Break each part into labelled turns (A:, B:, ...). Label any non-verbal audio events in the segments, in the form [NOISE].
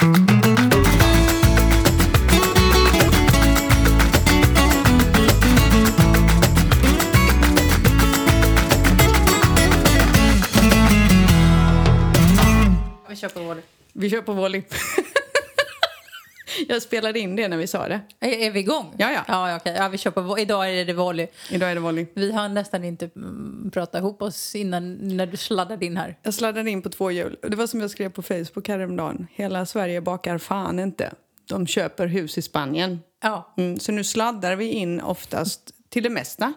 A: Vi kör på volley.
B: Vi kör på volley. [LAUGHS] Jag spelade in det när vi sa det.
A: Är, är vi igång?
B: Ja, ja.
A: ja, okej. ja vi kör på, idag är det volley.
B: Idag är det volley.
A: Vi har nästan inte mm, pratat ihop oss innan när du sladdade in här.
B: Jag sladdade in på två hjul. Det var som jag skrev på Facebook häromdagen. Hela Sverige bakar fan inte. De köper hus i Spanien.
A: Ja,
B: Mm, så nu sladdar vi in oftast till det mesta.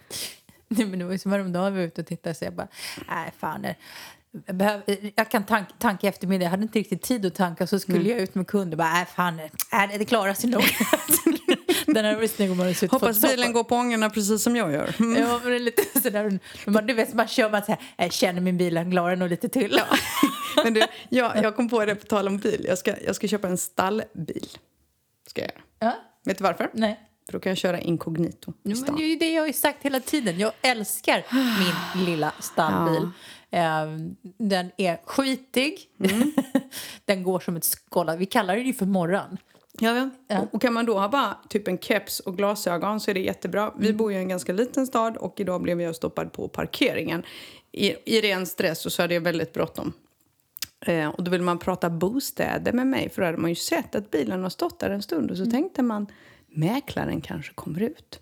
B: [LAUGHS]
A: Nej, men det var ju som häromdagen vi var ute och tittade så jag bara, nej fan. Jag, behöver, jag kan tank, tanka i eftermiddag. Jag hade inte riktigt tid att tanka så skulle jag ut med kunder. Bara, nej fan, nej, det klarar sig nog. [LAUGHS] Den här om man suttit
B: Hoppas bilen
A: soppa.
B: går på ångorna precis som jag gör. Mm.
A: Ja, men det är lite sådär. Man, du vet, man kör man så här, jag känner min bil, den klarar nog lite till. [LAUGHS]
B: Men du, jag, jag kom på det på tal om bil. Jag ska, jag ska köpa en stallbil. Ska jag.
A: Ja,
B: Vet du varför?
A: nej.
B: För då kan jag köra inkognito i
A: Men det är ju det jag har sagt hela tiden. Jag älskar min lilla stallbil. Eh, Den är skitig. [LAUGHS] den går som ett skållad... Vi kallar det ju för morran.
B: Ja, ja. Och, kan man då ha bara typ en keps och glasögon så är det jättebra. Vi bor ju i en ganska liten stad och idag blev jag stoppad på parkeringen. I, i ren stress och så hade jag väldigt bråttom. Eh, och då vill man prata bostäder med mig för då hade man ju sett att bilen har stått där en stund och så tänkte man mäklaren kanske kommer ut.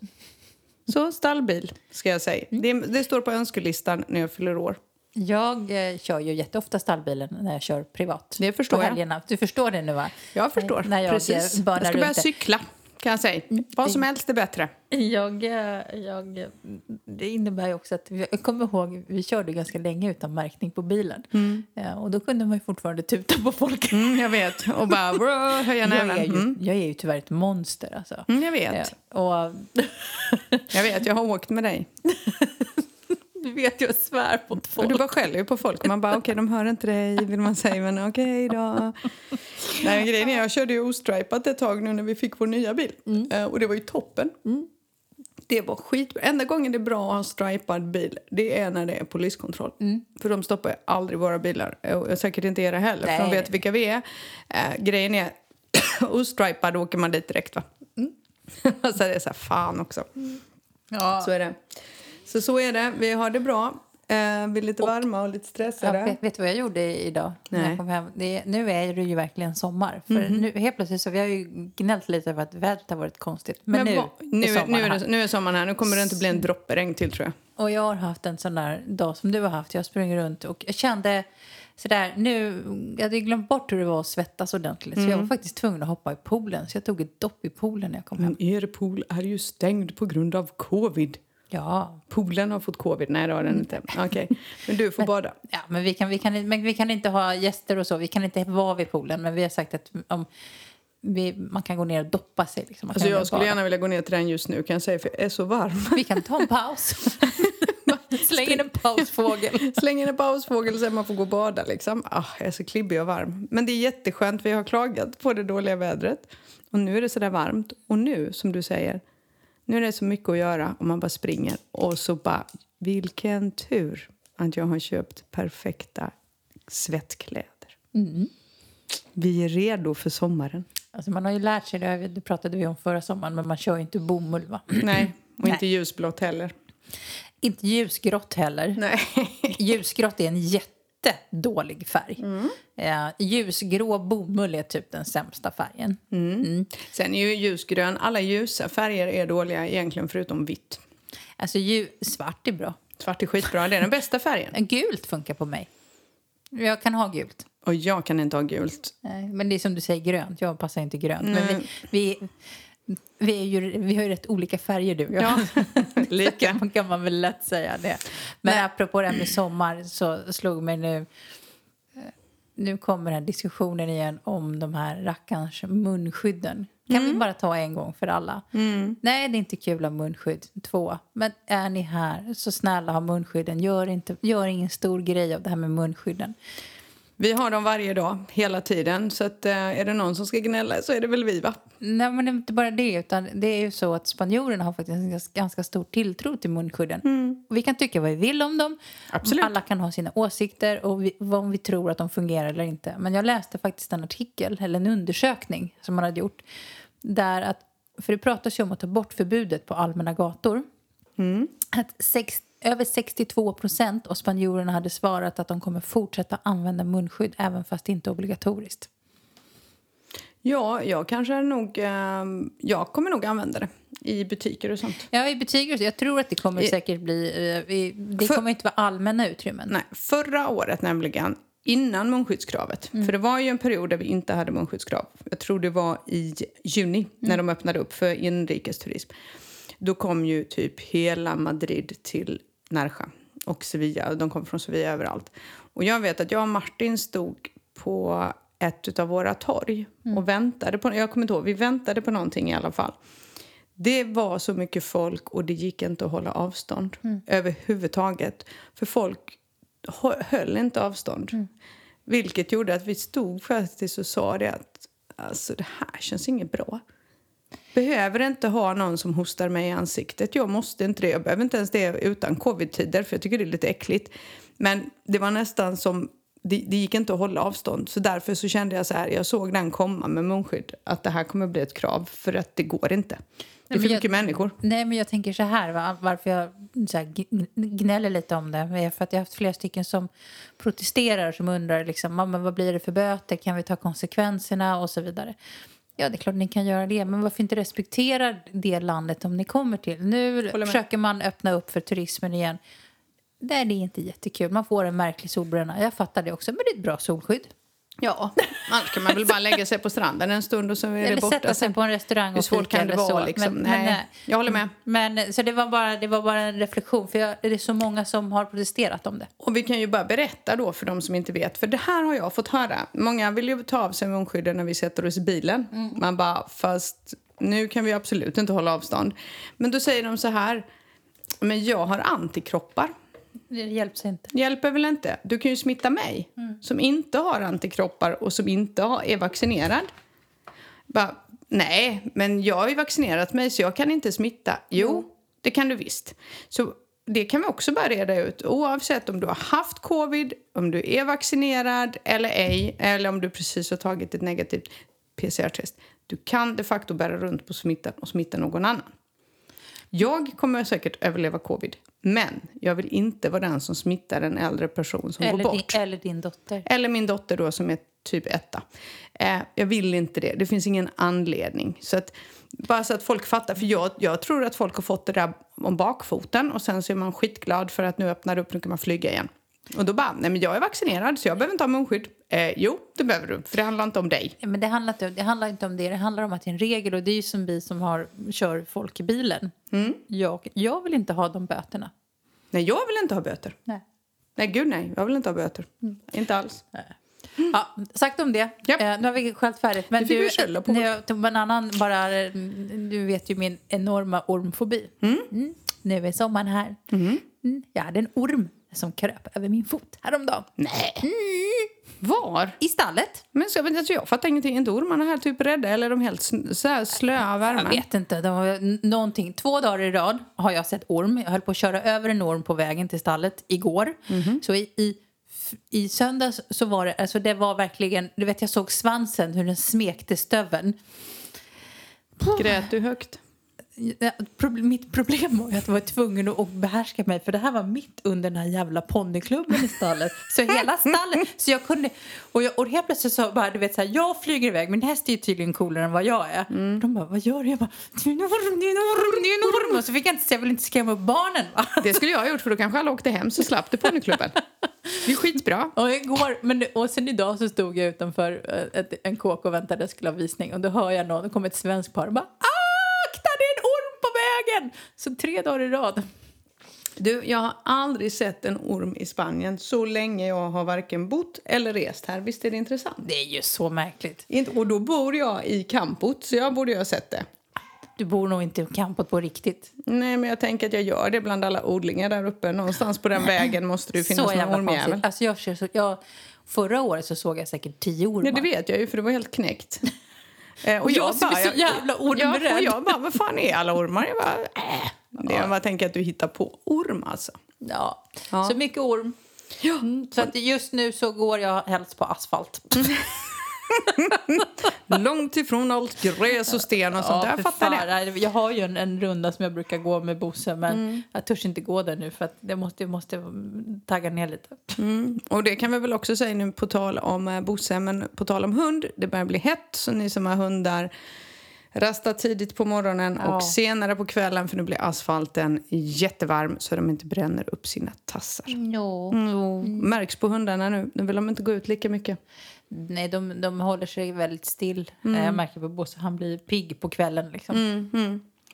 B: Så stallbil ska jag säga. Det, det står på önskelistan när jag fyller år.
A: Jag eh, kör ju jätteofta stallbilen när jag kör privat.
B: Det förstår
A: på
B: jag.
A: helgerna. Du förstår det nu va?
B: Jag förstår.
A: När jag
B: Precis.
A: eh,
B: Jag ska börja cykla kan jag säga. Vad som helst är bättre.
A: Jag, eh, jag, det innebär ju också att... Jag kommer ihåg, vi körde ganska länge utan märkning på bilen. Eh, Och då kunde man ju fortfarande tuta på folk.
B: Mm, jag vet. Och bara [LAUGHS] bro, höja
A: Jag
B: näven.
A: är, ju,
B: Mm.
A: jag är ju tyvärr ett monster alltså.
B: Mm, jag vet.
A: Och
B: Jag vet, jag har åkt med dig. [LAUGHS] [LAUGHS]
A: du vet, jag svär på folk.
B: du bara skäller på folk. Man bara, okej, de hör inte dig, vill man säga. Men okej då. [LAUGHS] Nej, grejen är, jag körde ju ostripat ett tag nu när vi fick vår nya bil. Eh, Och det var ju toppen. Det var skitbra. Enda gången det är bra att ha en stripad bil, det är när det är poliskontroll. För de stoppar aldrig våra bilar. Och säkert inte era heller, för de
A: Nej.
B: vet vilka vi är. Eh, grejen är, [COUGHS] ostripad åker man dit direkt va? [LAUGHS] så det är så här, fan också.
A: Ja.
B: Så är det. Så så är det. Vi har det bra. Eh, vi är lite varma och lite
A: Ja,
B: stressade.
A: vet, vet du vad jag gjorde idag? När
B: Nej.
A: jag kom hem? Det, nu är det ju verkligen sommar. För nu, helt plötsligt så vi har ju gnällt lite över att vädret har varit konstigt. Men, nu,
B: vad- nu,
A: är
B: nu, är
A: här.
B: det, nu är sommaren här. Nu kommer det inte bli en droppe regn till tror jag.
A: Och jag har haft en sån där dag som du har haft. Jag sprang runt och jag kände sådär nu. Jag hade glömt bort hur det var att svettas ordentligt. Så jag var faktiskt tvungen att hoppa i poolen. Så jag tog ett dopp i poolen när jag kom hem.
B: Men er pool är ju stängd på grund av covid.
A: Ja,
B: Poolen har fått covid. Nej, det har den inte. Okej, men du får bada.
A: Ja, men vi kan, vi, kan, men vi kan inte ha gäster och så. Vi kan inte vara vid poolen. Men vi har sagt att om vi, man kan gå ner och doppa sig. Liksom.
B: Alltså, jag skulle
A: bada.
B: gärna vilja gå ner till den just nu kan jag säga, för jag är så varm.
A: Vi kan ta en paus. [LAUGHS] Släng in en pausfågel.
B: Släng in en pausfågel så att man får gå och bada. Liksom. Ah, jag är så klibbig och varm. Men det är jätteskönt. Vi har klagat på det dåliga vädret. Och nu är det så där varmt. Och nu, som du säger, nu är det så mycket att göra om man bara springer. Och så bara, vilken tur att jag har köpt perfekta svettkläder. Vi är redo för sommaren.
A: Alltså man har ju lärt sig, det, det pratade vi om förra sommaren, men man kör ju inte bomull va? [CLEARS THROAT]
B: Nej, och
A: Nej.
B: inte ljusblått heller.
A: Inte ljusgrått heller.
B: Nej. [LAUGHS]
A: Ljusgrått är en jättedålig färg.
B: Mm.
A: Eh, ljusgrå bomull är typ den sämsta färgen.
B: Sen är ju ljusgrön, alla ljusa färger är dåliga egentligen förutom vitt.
A: Alltså svart är bra.
B: Svart är skitbra, det är den bästa färgen. [LAUGHS]
A: Gult funkar på mig. Jag kan ha gult.
B: Och jag kan inte ha gult.
A: Nej, men det är som du säger grönt. Jag passar inte grönt. Men vi, vi, vi, är ju, vi har ju rätt olika färger du och jag.
B: Ja, [LAUGHS] lika.
A: kan, kan man väl lätt säga det. Men
B: Nej.
A: apropå det här med sommar så slog mig nu... eh, Nu kommer den här diskussionen igen om de här rackarns munskydden. Kan vi bara ta en gång för alla? Nej, det är inte kul att ha munskydd. Två. Men är ni här, så snälla ha munskydden. Gör, inte, gör ingen stor grej av det här med munskydden.
B: Vi har dem varje dag, hela tiden. Så att, eh, är det någon som ska gnälla så är det väl vi, va?
A: Nej, men det är inte bara det. Utan det är ju så att spanjorerna har faktiskt en ganska- stor tilltro till munskydden. Och vi kan tycka vad vi vill om dem.
B: Absolut.
A: Alla kan ha sina åsikter och vi, vad vi tror att de fungerar eller inte. Men jag läste faktiskt en artikel, eller en undersökning som man hade gjort. Där att, för det pratas ju om att ta bort förbudet på allmänna gator. Att sex, över 62 procent av spanjorerna hade svarat att de kommer fortsätta använda munskydd även fast det inte är obligatoriskt.
B: Ja, jag kanske nog... Eh, jag kommer nog använda det i butiker och sånt.
A: Ja, i butiker. Jag tror att det kommer säkert bli... eh, Det kommer inte vara allmänna utrymmen.
B: Nej, förra året nämligen, innan munskyddskravet. För det var ju en period där vi inte hade munskyddskrav. Jag tror det var i juni när de öppnade upp för inrikesturism. Då kom ju typ hela Madrid till Nerja och Sevilla. De kom från Sevilla överallt. Och jag vet att jag och Martin stod på ett av våra torg och väntade på... Jag kommer inte ihåg, vi väntade på någonting i alla fall. Det var så mycket folk och det gick inte att hålla avstånd överhuvudtaget. För folk hö- höll inte avstånd. Vilket gjorde att vi stod faktiskt och sa det att alltså, det här känns inget bra. Behöver inte ha någon som hostar mig i ansiktet. Jag måste inte det. Jag behöver inte ens det utan covid-tider för jag tycker det är lite äckligt. Men det var nästan som det, det gick inte att hålla avstånd. Så därför så kände jag så här, jag såg den komma med munskydd, att det här kommer bli ett krav för att det går inte. Det är för
A: jag-
B: mycket människor.
A: Nej, men jag tänker så här, va? varför jag så här, gn- gnäller lite om det är för att jag har haft flera stycken som protesterar som undrar liksom, "Ja, men vad blir det för böter, kan vi ta konsekvenserna och så vidare. Ja, det är klart ni kan göra det, men varför inte respektera det landet om ni kommer till? Nu försöker man öppna upp för turismen igen. Nej, det är inte jättekul. Man får en märklig solbränna. Jag fattar det också, men det är ett bra solskydd.
B: Ja, annars kan man väl bara lägga sig på stranden en stund och så är det
A: Eller
B: borta
A: sätta sig på en restaurang och fika
B: kan det vara?
A: så.
B: Liksom?
A: Men-
B: nej,
A: men, nej.
B: jag håller med.
A: Men, så det var, bara, det var bara en reflektion, för jag, det är så många som har protesterat om det.
B: Och vi kan ju bara berätta då för de som inte vet, för det här har jag fått höra. Många vill ju ta av sig munskydden när vi sätter oss i bilen. Man bara, fast nu kan vi absolut inte hålla avstånd. Men då säger de så här, men jag har antikroppar.
A: Det hjälps inte.
B: Hjälper väl inte? Du kan ju smitta mig som inte har antikroppar och som inte har, är vaccinerad. Bara, nej, men jag har ju vaccinerat mig så jag kan inte smitta. Jo, det kan du visst. Så det kan vi också bara reda ut. Oavsett om du har haft covid, om du är vaccinerad eller ej eller om du precis har tagit ett negativt PCR-test. Du kan de facto bära runt på smittan och smitta någon annan. Jag kommer säkert överleva covid, men jag vill inte vara den som smittar en äldre person som
A: Eller
B: går
A: din,
B: bort.
A: eller din dotter.
B: Eller min dotter då som är typ etta. Eh, jag vill inte det. Det finns ingen anledning. Så att, bara så att folk fattar. För jag, jag tror att folk har fått det där om bakfoten och sen så är man skitglad för att nu öppnar det upp, nu kan man flyga igen. Och då bara, nej men jag är vaccinerad så jag behöver inte ha munskydd. Eh, jo, det behöver du, för det handlar inte om dig.
A: Ja, Men det handlar, inte, det handlar inte om det, det handlar om att det är en regel. Och det är ju som vi som har, kör folk i bilen. Jag, jag vill inte ha de böterna.
B: Nej, jag vill inte ha böter.
A: Nej.
B: Nej, gud nej, jag vill inte ha böter. Inte alls.
A: Ja, sagt om det.
B: Japp.
A: Eh, nu har vi skällt färdigt. Men du,
B: skälla på.
A: tog en annan bara... eh, Du vet ju min enorma ormfobi. Mm. Nu är sommaren här. Mm. Jag hade en orm som kröp över min fot häromdagen.
B: Nej. Var?
A: I stallet.
B: Men så, men alltså, jag fattar ingenting. Är inte ormarna här typ rädda eller är de helt sn- så här slöa
A: Jag vet inte. Det var n- någonting. Två dagar i rad har jag sett orm. Jag höll på att köra över en orm på vägen till stallet igår. Så i, i, i söndags så var det, alltså det var verkligen, du vet jag såg svansen hur den smekte stöveln.
B: Grät du högt?
A: Mitt problem var att jag var tvungen att behärska mig för det här var mitt under den här jävla ponnyklubben i stallet. Så hela stallet, så jag kunde, och, jag, och helt plötsligt så bara, du vet så här, jag flyger iväg, min häst är ju tydligen coolare än vad jag är. De bara, vad gör du? Jag bara, det är en orm, det är en orm, det är en orm. Och så fick jag inte säga, jag vill inte skrämma upp barnen va.
B: Det skulle jag ha gjort för då kanske alla åkte hem så slapp du ponnyklubben. Det är skitbra.
A: Och igår, men, och sen idag så stod jag utanför eh, ett, en kåk och väntade, jag skulle ha visning. Och då hör jag någon, det kom ett svenskt par och bara, akta det är en orm på vägen! Så tre dagar i rad.
B: Du, jag har aldrig sett en orm i Spanien så länge jag har varken bott eller rest här. Visst är det intressant?
A: Det är ju så märkligt.
B: Och då bor jag i campot, så jag borde ju ha sett det.
A: Du bor nog inte i campot på riktigt.
B: Nej, men jag tänker att jag gör det bland alla odlingar där uppe. Någonstans på den vägen måste det [LAUGHS] finnas
A: så
B: någon ormjävel.
A: Alltså jag, jag Förra året så såg jag säkert tio ormar.
B: Ja, det vet jag ju, för det var helt knäckt. [LAUGHS] Eh,
A: Och jag som är så jävla ormrädd.
B: Ja, och jag bara, vad fan är alla ormar? Jag bara, äh. Det jag bara tänker att du hittar på orm alltså.
A: Ja.
B: Ja.
A: så mycket orm. Mm, så att just nu så går jag helst på asfalt. [LAUGHS] [LAUGHS]
B: Långt ifrån allt gräs och sten och sånt.
A: Ja, för
B: fattar
A: fan.
B: det.
A: Jag har ju en, en runda som jag brukar gå med Bosse men
B: Mm.
A: jag törs inte gå där nu för att jag måste, jag måste tagga ner lite.
B: Mm. Och det kan vi väl också säga nu på tal om eh, Bosse, men på tal om hund. Det börjar bli hett, så ni som har hundar rasta tidigt på morgonen
A: Ja.
B: och senare på kvällen för nu blir asfalten jättevarm så de inte bränner upp sina tassar.
A: Ja.
B: Mm. Märks på hundarna nu. Nu vill de inte gå ut lika mycket.
A: Nej, de, de håller sig väldigt still.
B: Mm.
A: Eh, Jag märker på Bosse, han blir pigg på kvällen. Liksom.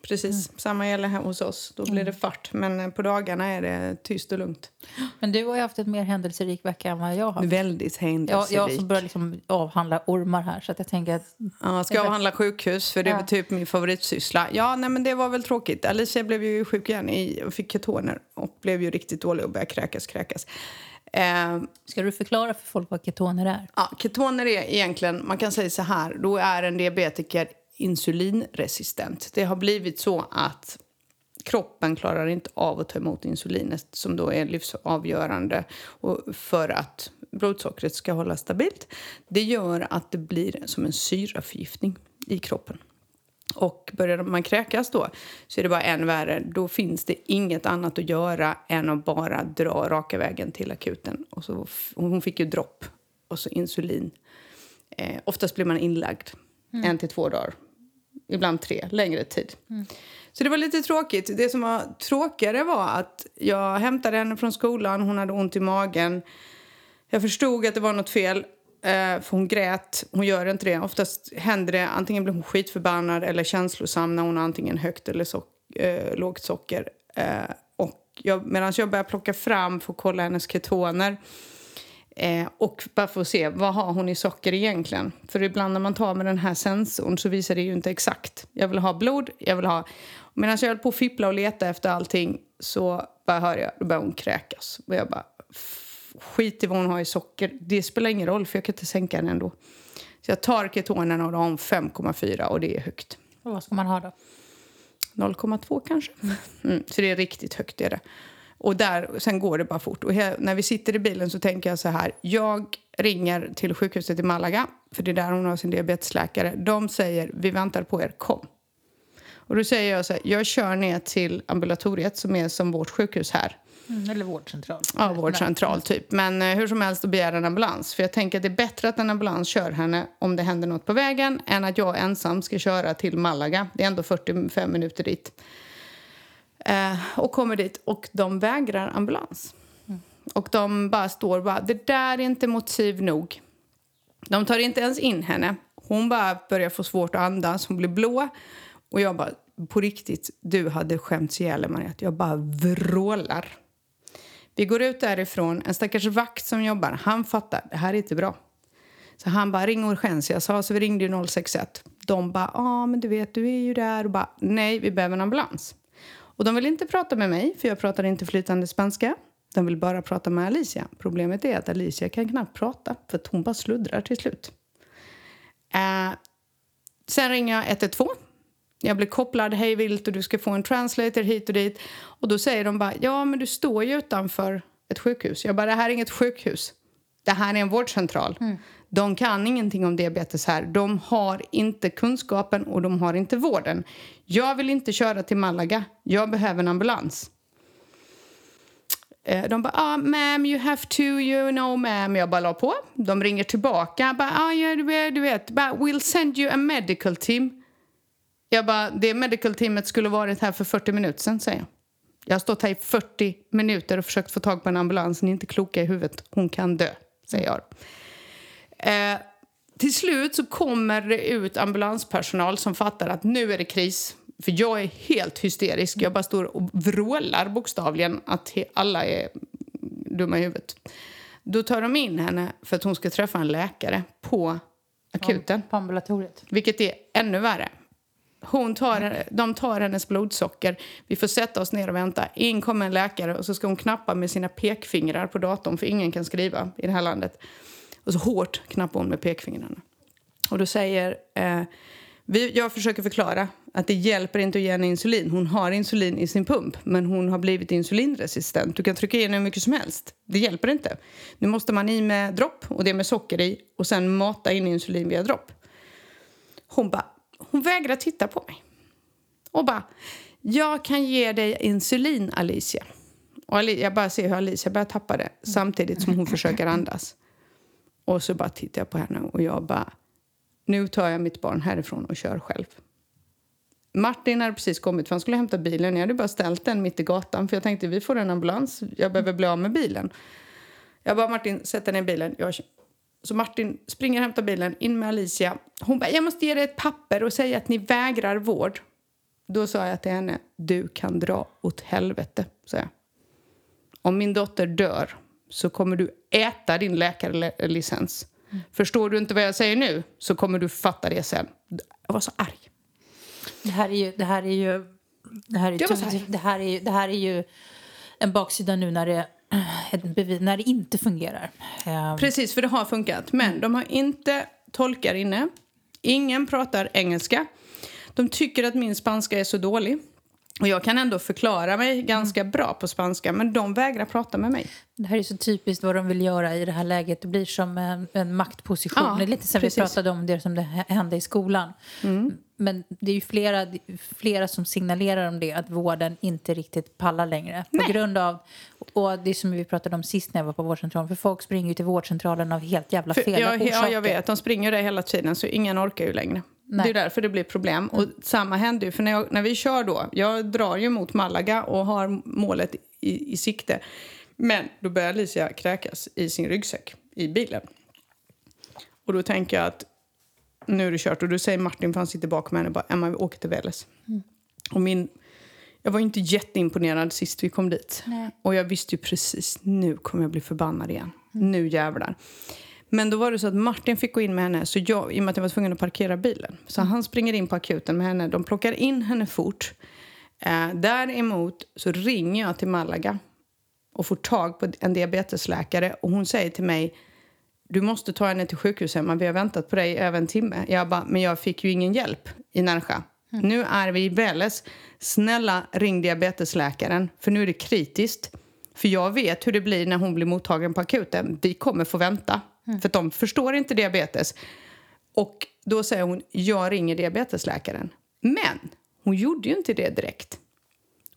B: Precis, samma gäller här hos oss. Då blir det fart. Men eh, på dagarna är det tyst och lugnt. [GASPS]
A: Men du har ju haft en mer händelserik vecka än vad jag har.
B: Väldigt
A: Jag,
B: händelserik.
A: jag som börjar liksom avhandla ormar här så att jag tänker att
B: Ja, ska jag avhandla sjukhus, för det är
A: Ja.
B: typ min favoritsyssla. Ja, nej men det var väl tråkigt. Alicia blev ju sjuk igen i, och fick ketoner och blev ju riktigt dålig och började kräkas, kräkas. Eh,
A: Ska du förklara för folk vad ketoner är?
B: ja, ketoner är egentligen, man kan säga så här, då är en diabetiker insulinresistent. Det har blivit så att kroppen klarar inte av att ta emot insulinet som då är livsavgörande för att blodsockret ska hålla stabilt. Det gör att det blir som en syraförgiftning i kroppen. Och börjar man kräkas då så är det bara än värre. Då finns det inget annat att göra än att bara dra raka vägen till akuten. Och så, hon fick ju dropp och så insulin. Eh, oftast blir man inlagd en till två dagar. Ibland tre, längre tid. Så det var lite tråkigt. Det som var tråkigare var att jag hämtade henne från skolan. Hon hade ont i magen. Jag förstod att det var något fel, Eh, för hon grät. Hon gör inte det. Oftast händer det, antingen blir hon skitförbannad eller känslosam när hon har antingen högt eller so eh, lågt socker. Eh, och jag, medan jag börjar plocka fram för att kolla hennes ketoner eh, och bara för att se vad har hon i socker egentligen. För ibland när man tar med den här sensorn så visar det ju inte exakt. Jag vill ha blod, jag vill ha... Medan jag höll på att fippla och leta efter allting så bara hör jag, då börjar hon kräkas. Och jag bara, skit i vad hon har i socker. Det spelar ingen roll för jag kan inte sänka den ändå. Så jag tar ketonerna och då har hon 5,4 och det är högt.
A: Och vad ska man ha då?
B: 0,2 kanske. Mm, så det är riktigt högt. Är det. Och där, sen går det bara fort. Och he- när vi sitter i bilen så tänker jag så här. Jag ringer till sjukhuset i Malaga, för det är där hon har sin diabetesläkare. De säger vi väntar på er, kom. Och då säger jag så här, jag kör ner till ambulatoriet som är som vårt sjukhus här.
A: Mm, eller vårdcentral.
B: Ja, vårdcentral typ. Men eh, hur som helst då begär en ambulans. För jag tänker att det är bättre att en ambulans kör henne om det händer något på vägen än att jag ensam ska köra till Malaga. Det är ändå 45 minuter dit. Eh, och kommer dit och de vägrar ambulans. Och de bara står bara, det där är inte motiv nog. De tar inte ens in henne. Hon bara börjar få svårt att andas, hon blir blå. Och jag bara, på riktigt, du hade skämts ihjäl Mariette. Jag bara vrålar. Vi går ut därifrån, en stackars vakt som jobbar, han fattar, det här är inte bra. Så han bara, ring jag sa, så vi ringde ju 061. De bara, ja ah, men du vet, du är ju där. Och bara, nej, vi behöver en ambulans. Och de vill inte prata med mig, för jag pratar inte flytande spanska. De vill bara prata med Alicia. Problemet är att Alicia kan knappt prata, för att hon bara sluddrar till slut. Eh, sen ringer jag 112. Jag blir kopplad hej vilt och du ska få en translator hit och dit. Och då säger de bara, ja men du står ju utanför ett sjukhus. Jag bara, det här är inget sjukhus. Det här är en vårdcentral. De kan ingenting om diabetes här. De har inte kunskapen och de har inte vården. Jag vill inte köra till Malaga. Jag behöver en ambulans. Eh, De bara, ah, ma'am, you have to, you know, ma'am. Jag bara la på. De ringer tillbaka. Bara, ah, ja, du vet, du vet. Bara, we'll send you a medical team. Jag bara, det medical teamet skulle varit här för 40 minuter sedan, säger jag. Jag har stått här i 40 minuter och försökt få tag på en ambulans. Ni är inte kloka i huvudet. Hon kan dö, säger jag. Eh, till slut så kommer det ut ambulanspersonal som fattar att nu är det kris. För jag är helt hysterisk. Jag bara står och vrålar bokstavligen att alla är dumma i huvudet. Då tar de in henne för att hon ska träffa en läkare på akuten.
A: På ambulatoriet.
B: Vilket är ännu värre. Hon tar, de tar hennes blodsocker. Vi får sätta oss ner och vänta. In kommer en läkare och så ska hon knappa med sina pekfingrar på datorn för ingen kan skriva i det här landet. Och så hårt knappar hon med pekfingrarna. Och då säger... Eh, vi, jag försöker förklara att det hjälper inte att ge henne insulin. Hon har insulin i sin pump, men hon har blivit insulinresistent. Du kan trycka i henne hur mycket som helst. Det hjälper inte. Nu måste man i med dropp, och det med socker i, och sen mata in insulin via dropp. Hon bara, hon vägrar titta på mig. Och bara, jag kan ge dig insulin, Alicia. Och jag bara ser hur Alicia börjar tappa det samtidigt som hon försöker andas. Och så bara tittar jag på henne och jag bara, nu tar jag mitt barn härifrån och kör själv. Martin hade precis kommit för han skulle hämta bilen. Jag hade bara ställt den mitt i gatan för jag tänkte vi får en ambulans. Jag behöver bli av med bilen. Jag bara Martin, sätt den i bilen. Jag så Martin springer och hämtar bilen, in med Alicia. Hon bara, jag måste ge dig ett papper och säga att ni vägrar vård. Då sa jag till henne, du kan dra åt helvete, sa jag. Om min dotter dör så kommer du äta din läkarlicens. Mm. Förstår du inte vad jag säger nu så kommer du fatta det sen. Jag var så arg.
A: Det här är ju... Det här är ju det här är, ju, det här är, det här är ju en baksida nu när det, Eh, när det inte fungerar.
B: Eh, Precis, för det har funkat. Men de har inte tolkar inne. Ingen pratar engelska. De tycker att min spanska är så dålig. Och jag kan ändå förklara mig ganska mm. bra på spanska, men de vägrar prata med mig.
A: Det här är så typiskt vad de vill göra i det här läget. Det blir som en, en maktposition. Ja, det är lite som precis. vi pratade om det som det hände i skolan. Mm. Men det är ju flera, flera som signalerar om det, att vården inte riktigt pallar längre. På Nej. grund av, och det som vi pratade om sist när jag var på vårdcentralen, för folk springer ju till vårdcentralen av helt jävla fel
B: ja, orsaker. Ja, jag vet. De springer där hela tiden, så ingen orkar ju längre. Nej. Det är därför det blir problem. Och samma händer ju, för när, jag, när vi kör då, jag drar ju mot Malaga och har målet i, i sikte. Men då börjar Alicia kräkas i sin ryggsäck i bilen. Och då tänker jag att nu är det kört. Och då säger Martin, för han sitter bakom henne, bara, Emma vi åker till Veles. Mm. Och min, jag var inte jätteimponerad sist vi kom dit. Nej. Och jag visste ju precis, nu kommer jag bli förbannad igen. Mm. Nu jävlar. Men då var det så att Martin fick gå in med henne, så jag, i och med att jag var tvungen att parkera bilen. Så han springer in på akuten med henne. De plockar in henne fort. Eh, däremot så ringer jag till Malaga och får tag på en diabetesläkare. Och hon säger till mig, du måste ta henne till sjukhuset. Vi har väntat på dig över en timme. Jag bara, men jag fick ju ingen hjälp i Närsjö. Mm. Nu är vi i Väles. Snälla ring diabetesläkaren, för nu är det kritiskt. För jag vet hur det blir när hon blir mottagen på akuten. Vi kommer få vänta. Mm. För de förstår inte diabetes. Och då säger hon, jag ringer diabetesläkaren. Men hon gjorde ju inte det direkt.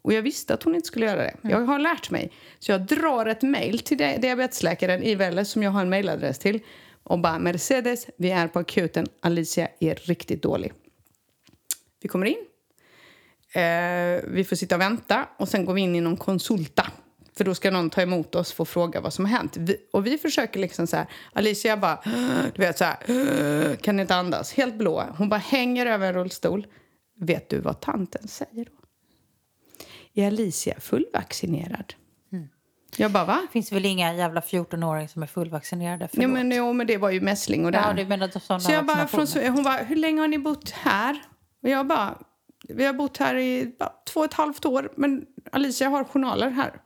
B: Och jag visste att hon inte skulle göra det. Mm. Jag har lärt mig. Så jag drar ett mejl till diabetesläkaren i Vällez som jag har en mejladress till. Och bara Mercedes, vi är på akuten. Alicia är riktigt dålig. Vi kommer in. Eh, vi får sitta och vänta och sen går vi in i någon konsulta. För då ska någon ta emot oss och fråga vad som har hänt. Vi, och vi försöker liksom så här, Alicia bara, du vet så här, kan inte andas, helt blå. Hon bara hänger över en rullstol. Vet du vad tanten säger då? Är Alicia fullvaccinerad? Mm. Jag bara, va?
A: Det finns väl inga jävla 14-åringar som är fullvaccinerade?
B: Ja, men, jo, men det var ju mässling och det ja,
A: menar,
B: Så jag bara, från, hon bara, hur länge har ni bott här? Och jag bara, vi har bott här i bara, två och ett halvt år, men Alicia har journaler här.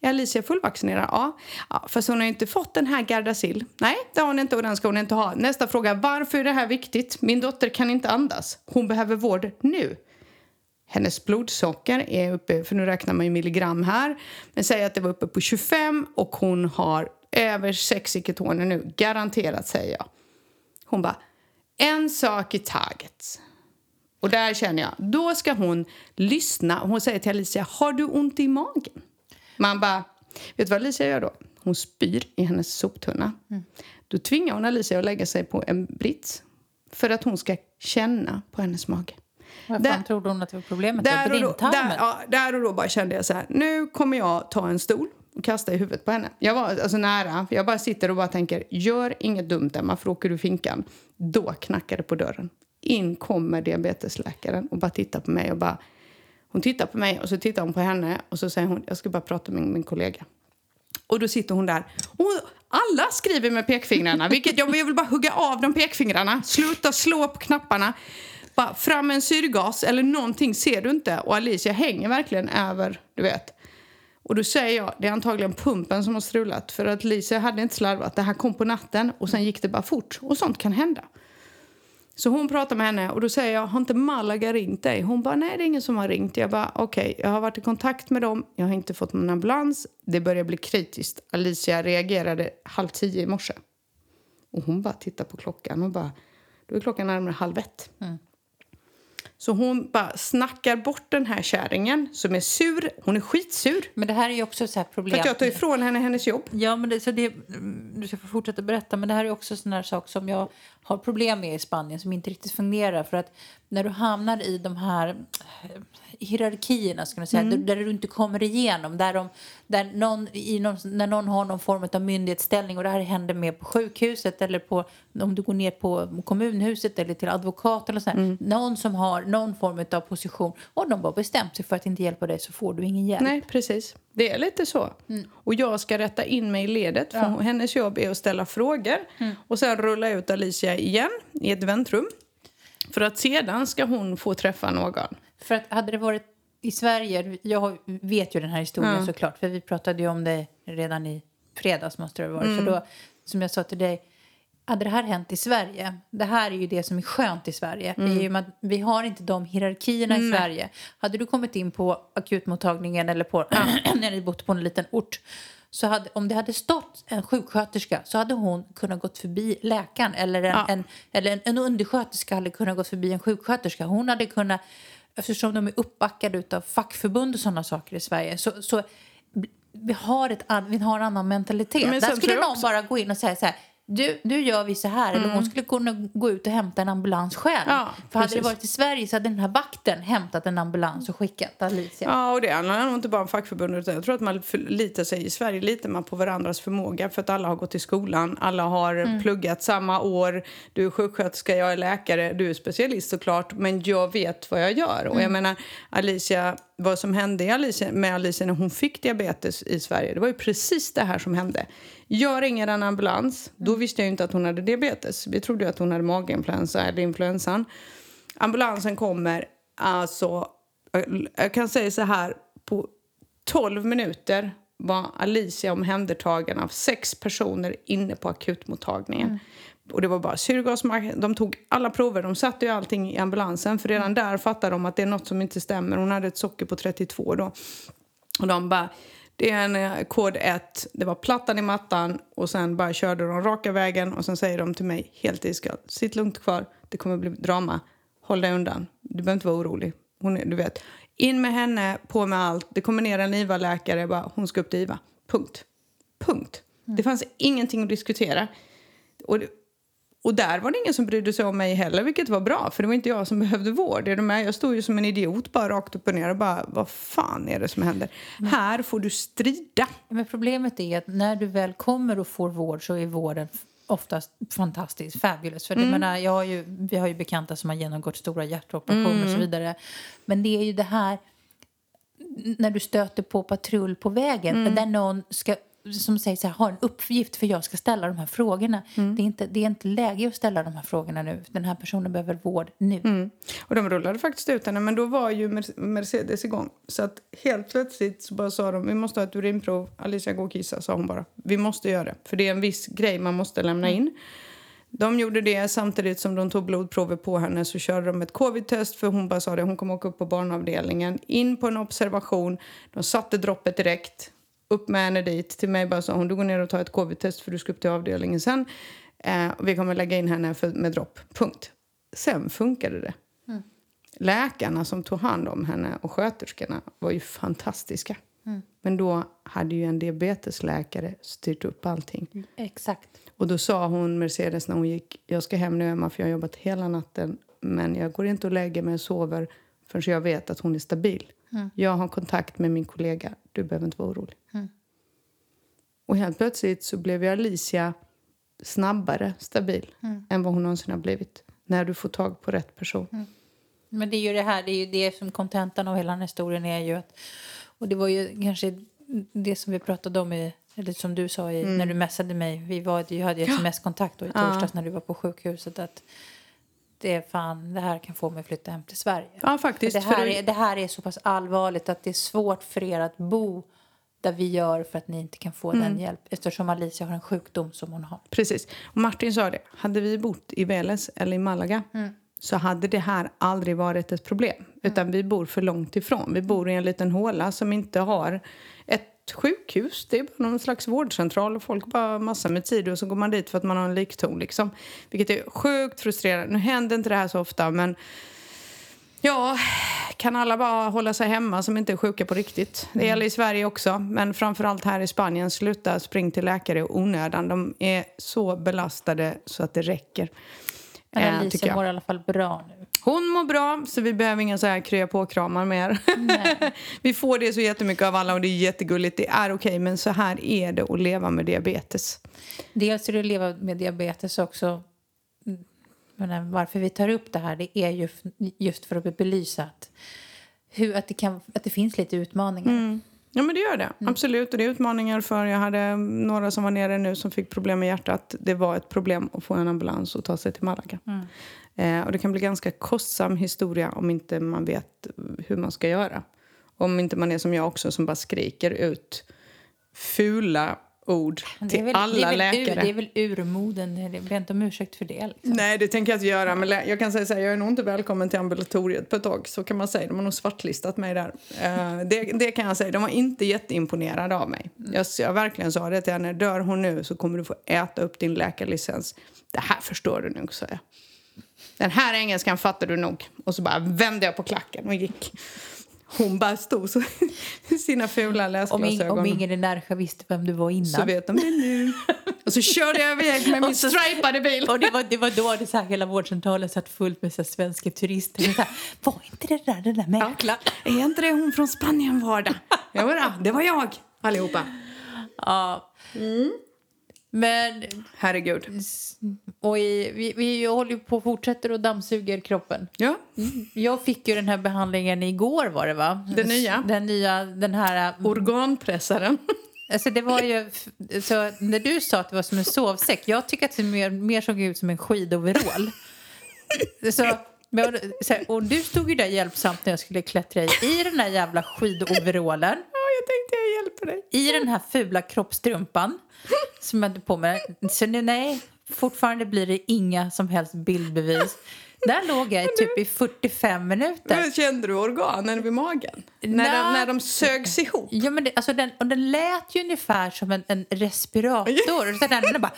B: Är Alicia fullvaccinerad? Ja. ja. Fast hon har inte fått den här Gardasil. Nej, det har hon inte och den ska hon inte ha. Nästa fråga. Varför är det här viktigt? Min dotter kan inte andas. Hon behöver vård nu. Hennes blodsocker är uppe, för nu räknar man ju milligram här, men säg att det var uppe på 25 och hon har över 6 i ketoner nu. Garanterat, säger jag. Hon bara, en sak i taget. Och där känner jag, då ska hon lyssna. Hon säger till Alicia, har du ont i magen? Man bara, vet du vad Alicia gör då? Hon spyr i hennes soptunna. Mm. Då tvingar hon Alicia att lägga sig på en brits för att hon ska känna på hennes mage.
A: Vad fan trodde hon att det var problemet? Där och,
B: då, där, ja, där och då bara kände jag så här, nu kommer jag ta en stol och kasta i huvudet på henne. Jag var alltså nära, jag bara sitter och bara tänker, gör inget dumt Emma, för åker du finkan. Då knackar det på dörren. In kommer diabetesläkaren och bara tittar på mig och bara hon tittar på mig och så tittar hon på henne och så säger hon jag ska bara prata med min kollega. Och då sitter hon där. Och alla skriver med pekfingrarna. Vilket jag vill bara hugga av de pekfingrarna. Sluta slå på knapparna. Bara fram en syrgas eller någonting ser du inte. Och Alicia hänger verkligen över, du vet. Och då säger jag, det är antagligen pumpen som har strulat. För att Lisa hade inte slarvat. Det här kom på natten och sen gick det bara fort. Och sånt kan hända. Så hon pratar med henne och då säger jag, har inte Malaga ringt dig? Hon bara, nej det är ingen som har ringt. Jag bara, okej, okay, jag har varit i kontakt med dem. Jag har inte fått någon ambulans. Det börjar bli kritiskt. Alicia reagerade halv tio i morse. Och hon bara tittar på klockan och bara, då är klockan närmare halv ett. Mm. Så hon bara snackar bort den här kärringen som är sur. Hon är skitsur.
A: Men det här är ju också så här problem.
B: För att jag tar ifrån henne hennes jobb.
A: Ja, men det, så det, du ska få fortsätta berätta. Men det här är också sån här sak som jag har problem med i Spanien som inte riktigt fungerar. För att när du hamnar i de här eh, hierarkierna, ska man säga, mm. där, där, du inte kommer igenom, där, de, där någon, i någon, när någon har någon form av myndighetsställning och det här händer med på sjukhuset eller på, om du går ner på kommunhuset eller till advokat eller så här, mm. någon som har någon form av position och de bara bestämt sig för att inte hjälpa dig så får du ingen hjälp.
B: Nej, precis. Det är lite så. Mm. Och jag ska rätta in mig i ledet. För ja. Hennes jobb är att ställa frågor mm. och sen rulla ut Alicia igen i ett väntrum. För att sedan ska hon få träffa någon.
A: För att hade det varit i Sverige, jag vet ju den här historien ja. såklart, för vi pratade ju om det redan i fredags måste det ha varit. Mm. För då, som jag sa till dig, hade det här hänt i Sverige, det här är ju det som är skönt i Sverige, mm. vi har inte de hierarkierna mm. i Sverige. Hade du kommit in på akutmottagningen eller på, när [CLEARS THROAT] du bott på en liten ort, så hade, om det hade stått en sjuksköterska så hade hon kunnat gått förbi läkaren eller en, ja. en eller en, en undersköterska hade kunnat gått förbi en sjuksköterska. Hon hade kunnat, eftersom de är uppbackade av fackförbund och sådana saker i Sverige, så, så vi har, ett, vi har en annan mentalitet. Men Där skulle någon också... bara gå in och säga så här du, nu gör vi så här. Mm. Eller hon mm. skulle kunna gå ut och hämta en ambulans själv. Ja, För hade det varit i Sverige så hade den här vakten hämtat en ambulans och skickat Alicia.
B: Ja, och det handlar inte bara om fackförbundet. Jag tror att man litar sig i Sverige litar man på varandras förmåga. För att alla har gått i skolan, alla har mm. pluggat samma år. Du är sjuksköterska, jag är läkare, du är specialist såklart. Men jag vet vad jag gör. Mm. Och jag menar, Alicia vad som hände Alicia, med Alicia när hon fick diabetes i Sverige. Det var ju precis det här som hände. Jag ringer en ambulans. Då mm. visste jag inte att hon hade diabetes. Vi trodde att hon hade maginfluensa eller influensan. Ambulansen kommer. Alltså, jag kan säga så här. På 12 minuter var Alicia omhändertagen av sex personer inne på akutmottagningen. Mm. Och det var bara syrgasmask. De tog alla prover. De satte ju allting i ambulansen. För redan där fattade de att det är något som inte stämmer. Hon hade ett socker på 32 då. Och de bara, det är en eh, kod 1. Det var plattan i mattan. Och sen bara körde de raka vägen. Och sen säger de till mig helt iskallt. Sitt lugnt kvar. Det kommer bli drama. Håll dig undan. Du behöver inte vara orolig. Hon är, du vet. In med henne, på med allt. Det kommer ner en IVA-läkare. hon ska upp till IVA. Punkt. Punkt. Mm. Det fanns ingenting att diskutera. Och det, och där var det ingen som brydde sig om mig heller, vilket var bra. För det var inte jag som behövde vård. Är du med? Jag stod ju som en idiot bara rakt upp och ner och bara, vad fan är det som händer? Men, här får du strida.
A: Men problemet är att när du väl kommer och får vård så är vården oftast fantastiskt fabulous. För mm. menar, jag har ju, vi har ju bekanta som har genomgått stora hjärtoperationer mm. och så mm. vidare. Men det är ju det här när du stöter på patrull på vägen mm. där någon ska som säger så här, har en uppgift för jag ska ställa de här frågorna. Mm. Det, är inte, det är inte läge att ställa de här frågorna nu. Den här personen behöver vård nu.
B: Mm. Och de rullade faktiskt ut henne, men då var ju Mercedes igång. Så att helt plötsligt så bara sa de, vi måste ha ett urinprov. Alicia, gå och kissa, sa hon bara. Vi måste göra det, för det är en viss grej man måste lämna mm. in. De gjorde det samtidigt som de tog blodprover på henne så körde de ett covid-test för hon bara sa det, hon kommer åka upp på barnavdelningen. In på en observation, de satte droppet direkt upp med henne dit. Till mig bara sa hon, du går ner och tar ett covid-test för du ska upp till avdelningen sen. Eh, och vi kommer lägga in henne för, med dropp. Punkt. Sen funkade det. Mm. Läkarna som tog hand om henne och sköterskorna var ju fantastiska. Mm. Men då hade ju en diabetesläkare styrt upp allting. Mm.
A: Exakt.
B: Och då sa hon, Mercedes, när hon gick, jag ska hem nu Emma för jag har jobbat hela natten. Men jag går inte och lägger mig och sover förrän jag vet att hon är stabil. Mm. Jag har kontakt med min kollega. Du behöver inte vara orolig. Mm. Och helt plötsligt så blev ju Alicia snabbare stabil mm. än vad hon någonsin har blivit. När du får tag på rätt person. Mm.
A: Men det är ju det här, det är ju det som kontentan av hela den här historien är ju att, och det var ju kanske det som vi pratade om i, eller som du sa i, mm. när du messade mig, vi var, jag hade ju sms-kontakt i torsdags ja. när du var på sjukhuset att det är fan, det här kan få mig att flytta hem till Sverige.
B: Ja, faktiskt.
A: det, här är, det här är så pass allvarligt att det är svårt för er att bo där vi gör för att ni inte kan få den hjälp eftersom Alicia har en sjukdom som hon har.
B: Precis. Och Martin sa det. Hade vi bott i Veles eller i Malaga så hade det här aldrig varit ett problem. Utan vi bor för långt ifrån. Vi bor i en liten håla som inte har ett sjukhus. Det är bara någon slags vårdcentral och folk bara massor med tid och så går man dit för att man har en likton liksom. Vilket är sjukt frustrerande. Nu händer inte det här så ofta men Ja, kan alla bara hålla sig hemma som inte är sjuka på riktigt? Det gäller i Sverige också, men framförallt här i Spanien. Sluta spring till läkare i onödan. De är så belastade så att det räcker.
A: Men
B: eh, tycker
A: Alicia mår i alla fall bra nu.
B: Hon mår bra, så vi behöver inga så här krya på-kramar mer. [LAUGHS] vi får det så jättemycket av alla och det är jättegulligt. Det är okej, men så här är det att leva med diabetes.
A: Dels är det att leva med diabetes också. Mm, Men varför vi tar upp det här det är ju just för att belysa att, hur, att, det, kan, att det finns lite utmaningar.
B: Ja, men det gör det. Absolut. Och det är utmaningar för jag hade några som var nere nu som fick problem med hjärtat. Det var ett problem att få en ambulans och ta sig till Malaga. Eh, och det kan bli ganska kostsam historia om inte man vet hur man ska göra. Om inte man är som jag också som bara skriker ut fula ord till
A: väl,
B: alla
A: det
B: läkare.
A: Ur, det är väl urmoden. Ber inte om ursäkt för det. Liksom.
B: Nej, det tänker jag inte göra. Men jag kan säga så här, jag är nog inte välkommen till ambulatoriet på ett tag. Så kan man säga. De har nog svartlistat mig där. Eh, det, det kan jag säga. De var inte jätteimponerade av mig. Jag, jag verkligen sa det till henne. Dör hon nu så kommer du få äta upp din läkarlicens. Det här förstår du nog, sa jag. Den här engelskan fattar du nog. Och så bara vände jag på klacken och gick. Hon bara stod så [LAUGHS] sina fula
A: Om,
B: läsglasögon.
A: ing, om ingen i Närsjö visste vem du var innan.
B: Så vet de det nu. Och så körde jag iväg med min [LAUGHS]
A: så-
B: stripade bil.
A: Och det var, det var då det så här, hela vårdcentralen satt fullt med så här, svenska turister. Så här, var inte det där den där mäklaren?
B: Är inte det hon från Spanien var det? Jo, då, det var jag allihopa.
A: Ja.
B: Mm.
A: Men
B: Herregud.
A: och i, vi, vi håller på och fortsätter och dammsuger kroppen.
B: Ja,
A: Jag fick ju den här behandlingen igår var det va?
B: Den nya?
A: Den nya, den här...
B: organpressaren.
A: Alltså det var ju, så när du sa att det var som en sovsäck, jag tycker att det mer, mer såg ut som en skidoverall. Så, men, så här, och du stod ju där hjälpsamt när jag skulle klättra i, i den här jävla skidoverallen,
B: jag tänkte jag hjälper dig.
A: i den här fula kroppstrumpan som jag hade på mig. Så nu, nej, fortfarande blir det inga som helst bildbevis. Där låg jag i typ i 45 minuter.
B: Men Kände du organen vid magen? När,
A: Nej.
B: de, när de sögs ihop?
A: Ja, men det, alltså den, och den lät ju ungefär som en, en respirator. [LAUGHS] Så den, den bara...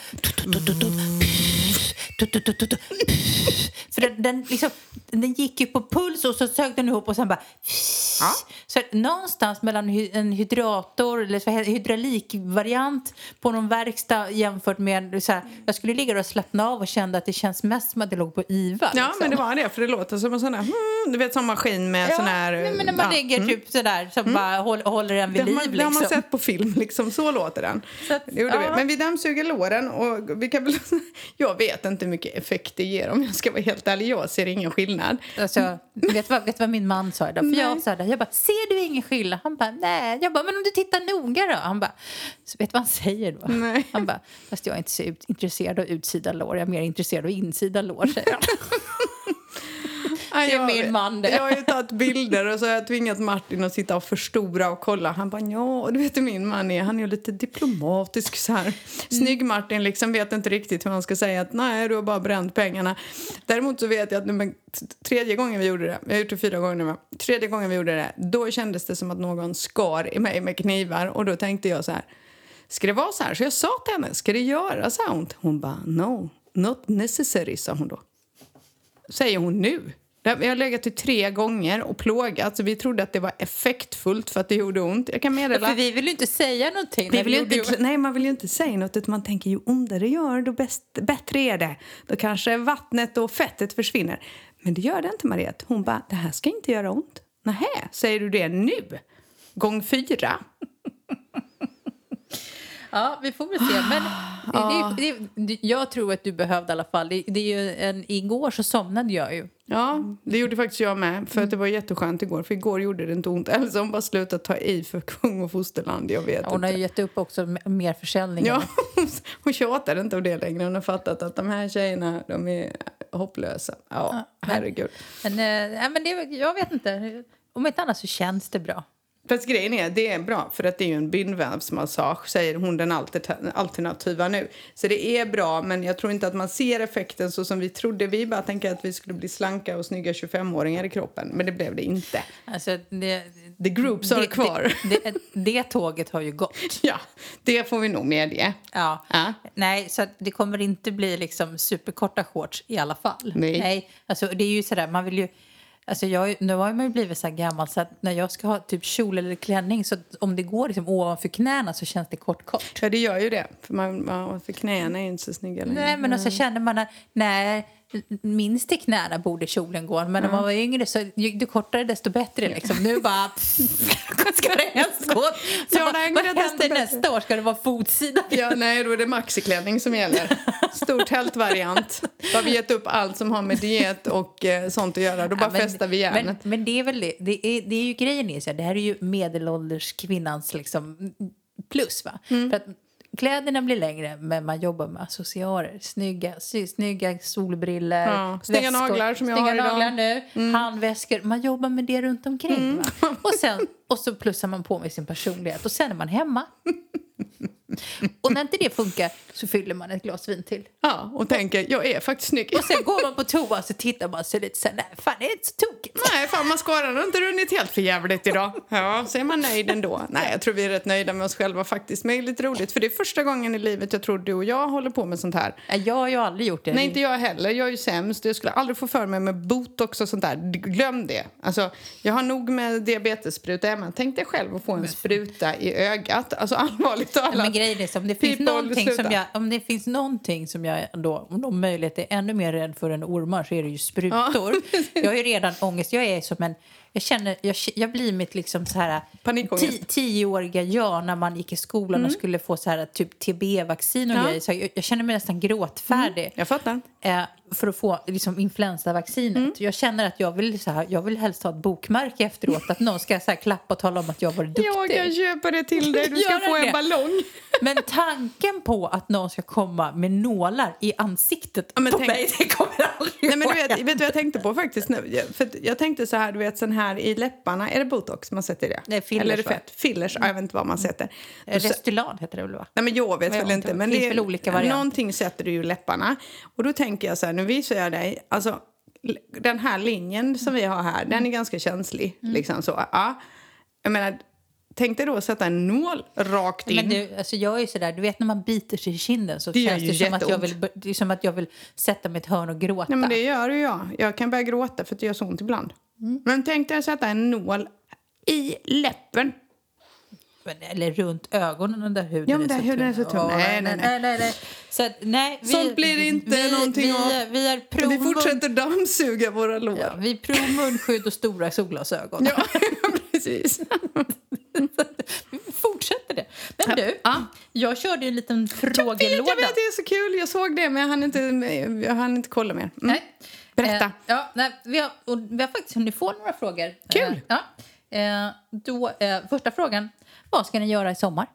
A: För den, den, liksom, den gick ju på puls och så sög den ihop och sen bara...
B: Ja.
A: Så någonstans mellan en hydrator eller så hydraulikvariant på någon verkstad jämfört med... Så här, jag skulle ligga där och slappna av och kände att det känns mest som att jag låg på IVA.
B: Ja,
A: liksom.
B: men det var det. För det låter som en sån här, hmm, du vet, sån maskin med sån här...
A: nej, men när man
B: ja.
A: ligger typ sådär som bara håller, håller en vid
B: Det
A: liv.
B: man, det
A: liksom.
B: har man sett på film, liksom. så låter den.
A: Så att,
B: det gjorde
A: ja.
B: vi. Men vi dammsuger låren och vi kan väl, [LAUGHS] jag vet inte mycket effekt det ger om jag ska vara helt ärlig. Jag ser ingen skillnad.
A: Alltså, vet, vad, vet vad min man sa idag? För
B: Nej.
A: jag sa det, jag bara, ser du ingen skillnad? Han bara, nej. Jag bara, men om du tittar noga då? Han bara, så vet vad han säger då?
B: Nej.
A: Han bara, fast jag är inte så ut, intresserad av utsida lår, jag är mer intresserad av insida lår, säger han. [LAUGHS]
B: Ja,
A: Det är
B: jag-
A: min man det.
B: Jag har ju tagit bilder och så har jag tvingat Martin att sitta och förstora och kolla. Han bara ja, du vet hur min man är. Han är lite diplomatisk så här. Snygg Martin liksom vet inte riktigt hur han ska säga att nej, du har bara bränt pengarna. Däremot så vet jag att nummer, tredje gången vi gjorde det, vi har gjort det fyra gånger nu, tredje gången vi gjorde det, då kändes det som att någon skar i mig med knivar och då tänkte jag så här, ska det vara så här? Så jag sa till henne, ska det göra så här ont? Hon bara no, not necessary, sa hon då säger hon nu. Vi har legat i tre gånger och plågat. Så vi trodde att det var effektfullt för att det gjorde ont. Jag kan meddela...
A: För vi vill ju inte säga någonting.
B: Vi vill inte, nej, man vill ju inte säga något. Utan man tänker ju ondare det gör, då bäst, bättre är det. Då kanske vattnet och fettet försvinner. Men det gör det inte, Mariette. Hon bara, det här ska inte göra ont. Nähä, säger du det nu? Gång fyra? [LAUGHS]
A: Ja, vi får väl se. Men [GASPS] det, det, det, jag tror att du behövde i alla fall. Det, det är ju en, igår så somnade jag ju.
B: Ja, det gjorde faktiskt jag med. För att det var jätteskönt igår. För igår gjorde det inte ont. Eller så hon bara slutat ta i för kung och fosterland. Jag vet
A: Hon
B: inte.
A: har ju gett upp också mer försäljning.
B: Ja, [LAUGHS] hon tjatar inte om det längre. Hon har fattat att de här tjejerna, de är hopplösa. Ja,
A: men-
B: herregud.
A: Men, eh, nej, men det, jag vet inte. Om inte annat så känns det bra.
B: Fast grejen är, det är bra för att det är ju en bindvävsmassage säger hon den alter- alternativa nu. Så det är bra men jag tror inte att man ser effekten så som vi trodde. Vi bara tänker att vi skulle bli slanka och snygga 25-åringar i kroppen men det blev det inte.
A: Alltså, det,
B: The groups are
A: det,
B: kvar.
A: Det, det, tåget har ju gått. [LAUGHS]
B: Ja, det får vi nog medge.
A: Ja.
B: Ja.
A: Nej, så det kommer inte bli liksom superkorta shorts i alla fall.
B: Nej.
A: alltså, det är ju sådär, man vill ju... Alltså jag, nu har man ju blivit så här gammal så att när jag ska ha typ kjol eller klänning så om det går liksom ovanför knäna så känns det kort kort.
B: Ja, det gör ju det. För, man, man, för knäna är inte så snygga längre.
A: Nej, men och så känner man att nej, minst till knäna borde kjolen gå. Men om man var yngre så ju kortare desto bättre. Liksom. Nu bara... [LAUGHS] ska det helst gå? Så vad, händer nästa år? Ska det vara fotsida?
B: Ja, nej, då är det maxiklänning som gäller. Stor tältvariant. Då har vi gett upp allt som har med diet och eh, sånt att göra. Då bara
A: Ja, men-
B: festar vi järnet.
A: Men, men det är väl det. Det är, det är ju grejen är så här, det här är ju medelålders kvinnans liksom plus va.
B: Mm.
A: För att kläderna blir längre men man jobbar med accessoarer. Snygga, snygga solbrillor,
B: Ja, snygga naglar som jag har idag. Mm.
A: naglar nu, handväskor. Man jobbar med det runt omkring va. Och, sen, och så plussar man på med sin personlighet och sen är man hemma. [LAUGHS] [LAUGHS] Och när inte det funkar så fyller man ett glas vin till.
B: Ja, och tänker, jag är faktiskt snygg.
A: Och sen går man på toa och så tittar man sig lite så här, nej fan det är inte så tokigt.
B: Nej, fan mascaran har inte runnit helt för jävligt idag. Ja, så är man nöjd ändå. Nej, jag tror vi är rätt nöjda med oss själva faktiskt. Men det är lite roligt, för det är första gången i livet jag tror du och jag håller på med sånt här.
A: Ja, Jag har ju aldrig gjort det.
B: Nej, inte jag heller. Jag är ju sämst. Jag skulle aldrig få för mig med botox och sånt där. Glöm det. Alltså, jag har nog med diabetesspruta. Tänk dig själv att få en spruta i ögat. Alltså allvarligt talat.
A: Grejen är så, om det finns
B: People,
A: någonting som jag, om det finns någonting som jag då, om de möjlighet är ännu mer rädd för än ormar så är det ju sprutor. [LAUGHS] jag har ju redan ångest. Jag är som en, jag känner, jag, jag blir mitt liksom så här ti, tioåriga jag när man gick i skolan och skulle få så här typ TB-vaccin och
B: Ja.
A: grejer. Så jag, jag känner mig nästan gråtfärdig.
B: Jag fattar.
A: eh, för att få liksom, influensavaccinet.
B: Mm.
A: Jag känner att jag vill, så här, jag vill helst ha ett bokmärke efteråt. Att någon ska så här, klappa och tala om att jag var duktig.
B: Jag kan köpa det till dig. Du ska [LAUGHS] få en
A: det.
B: ballong.
A: Men tanken på att någon ska komma med nålar i ansiktet
B: Ja, men
A: på
B: tänk-
A: mig, det kommer aldrig
B: Nej, men du vet, vet du vad jag tänkte på faktiskt nu? För jag tänkte så här, du vet sån här i läpparna, är det botox man sätter i det?
A: Är fillers,
B: Eller är det
A: va?
B: fett? Fillers, ja, jag vet inte vad man sätter. Då sä-
A: Restylan heter det väl va?
B: Nej men jag vet
A: Jag
B: väl inte. Men
A: Det finns
B: är-
A: väl olika varianter.
B: Någonting sätter du i läpparna. Och då tänker jag så här, nu visar jag dig. Alltså, den här linjen som vi har här, den är ganska känslig.
A: Mm.
B: Liksom så. Ja. Jag menar, tänk dig då att sätta en nål rakt in.
A: Men du, alltså jag är sådär, du vet när man biter sig i kinden så
B: Det
A: känns det som att, jag vill, det som att jag vill sätta mig i ett hörn och gråta.
B: Nej, men det gör ju jag. Jag kan börja gråta för att det gör så ont ibland.
A: Mm.
B: Men tänk dig att sätta en nål i läppen.
A: Men- Eller runt ögonen och där huden
B: Ja, men
A: är
B: där
A: så
B: huden är så tunn.
A: Åh,
B: Nej, nej, nej.
A: nej, nej. Så att, nej vi,
B: Sånt blir det inte
A: vi,
B: någonting
A: vi,
B: av.
A: Vi är
B: Vi fortsätter dammsuga våra lår.
A: ja, vi är munskydd och stora solglasögon.
B: Ja, [LAUGHS] precis.
A: Vi fortsätter det. Men du,
B: Ja.
A: jag körde en liten
B: Jag vet,
A: frågelåda.
B: jag vet, det är så kul. Jag såg det, men jag hann inte, jag hann inte kolla mer. Mm.
A: Nej.
B: Berätta.
A: Eh, ja, nej, vi, har, vi har faktiskt hunnit få några frågor.
B: Kul.
A: Eh, ja. Eh, då, eh, första frågan. Vad ska ni göra i sommar?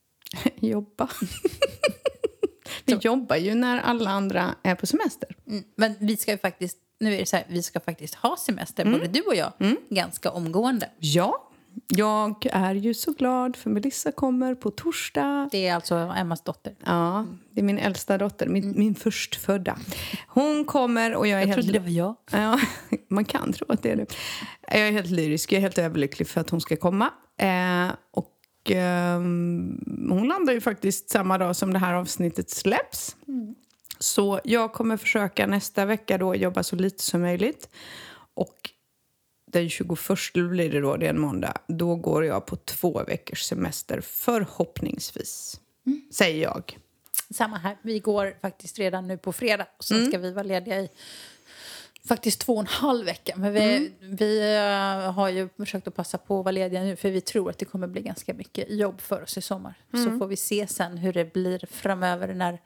A: [LAUGHS]
B: Jobba. [LAUGHS] Vi jobbar ju när alla andra är på semester.
A: Mm, Men vi ska ju faktiskt, nu är det så här, vi ska faktiskt ha semester,
B: Mm.
A: både du och jag, ganska omgående.
B: Ja, jag är ju så glad för Melissa kommer på torsdag.
A: Det är alltså Emmas dotter.
B: Ja, det är min äldsta dotter, min, min förstfödda. Hon kommer och jag är
A: Jag
B: helt...
A: trodde det var jag.
B: Ja, [LAUGHS] man kan tro att det är det. Jag är helt lyrisk, jag är helt överlycklig för att hon ska komma. Eh, och ehm, hon landar ju faktiskt samma dag som det här avsnittet släpps. Så jag kommer försöka nästa vecka då jobba så lite som möjligt. Och den 21 blir det då, det är en måndag. Då går jag på två veckors semester förhoppningsvis. Säger jag.
A: Samma här. Vi går faktiskt redan nu på fredag och sen
B: Mm.
A: ska vi vara lediga i faktiskt två och en halv vecka. Men vi,
B: Mm.
A: vi eh, har ju försökt att passa på att vara lediga nu för vi tror att det kommer bli ganska mycket jobb för oss i sommar.
B: Mm.
A: Så får vi se sen hur det blir framöver när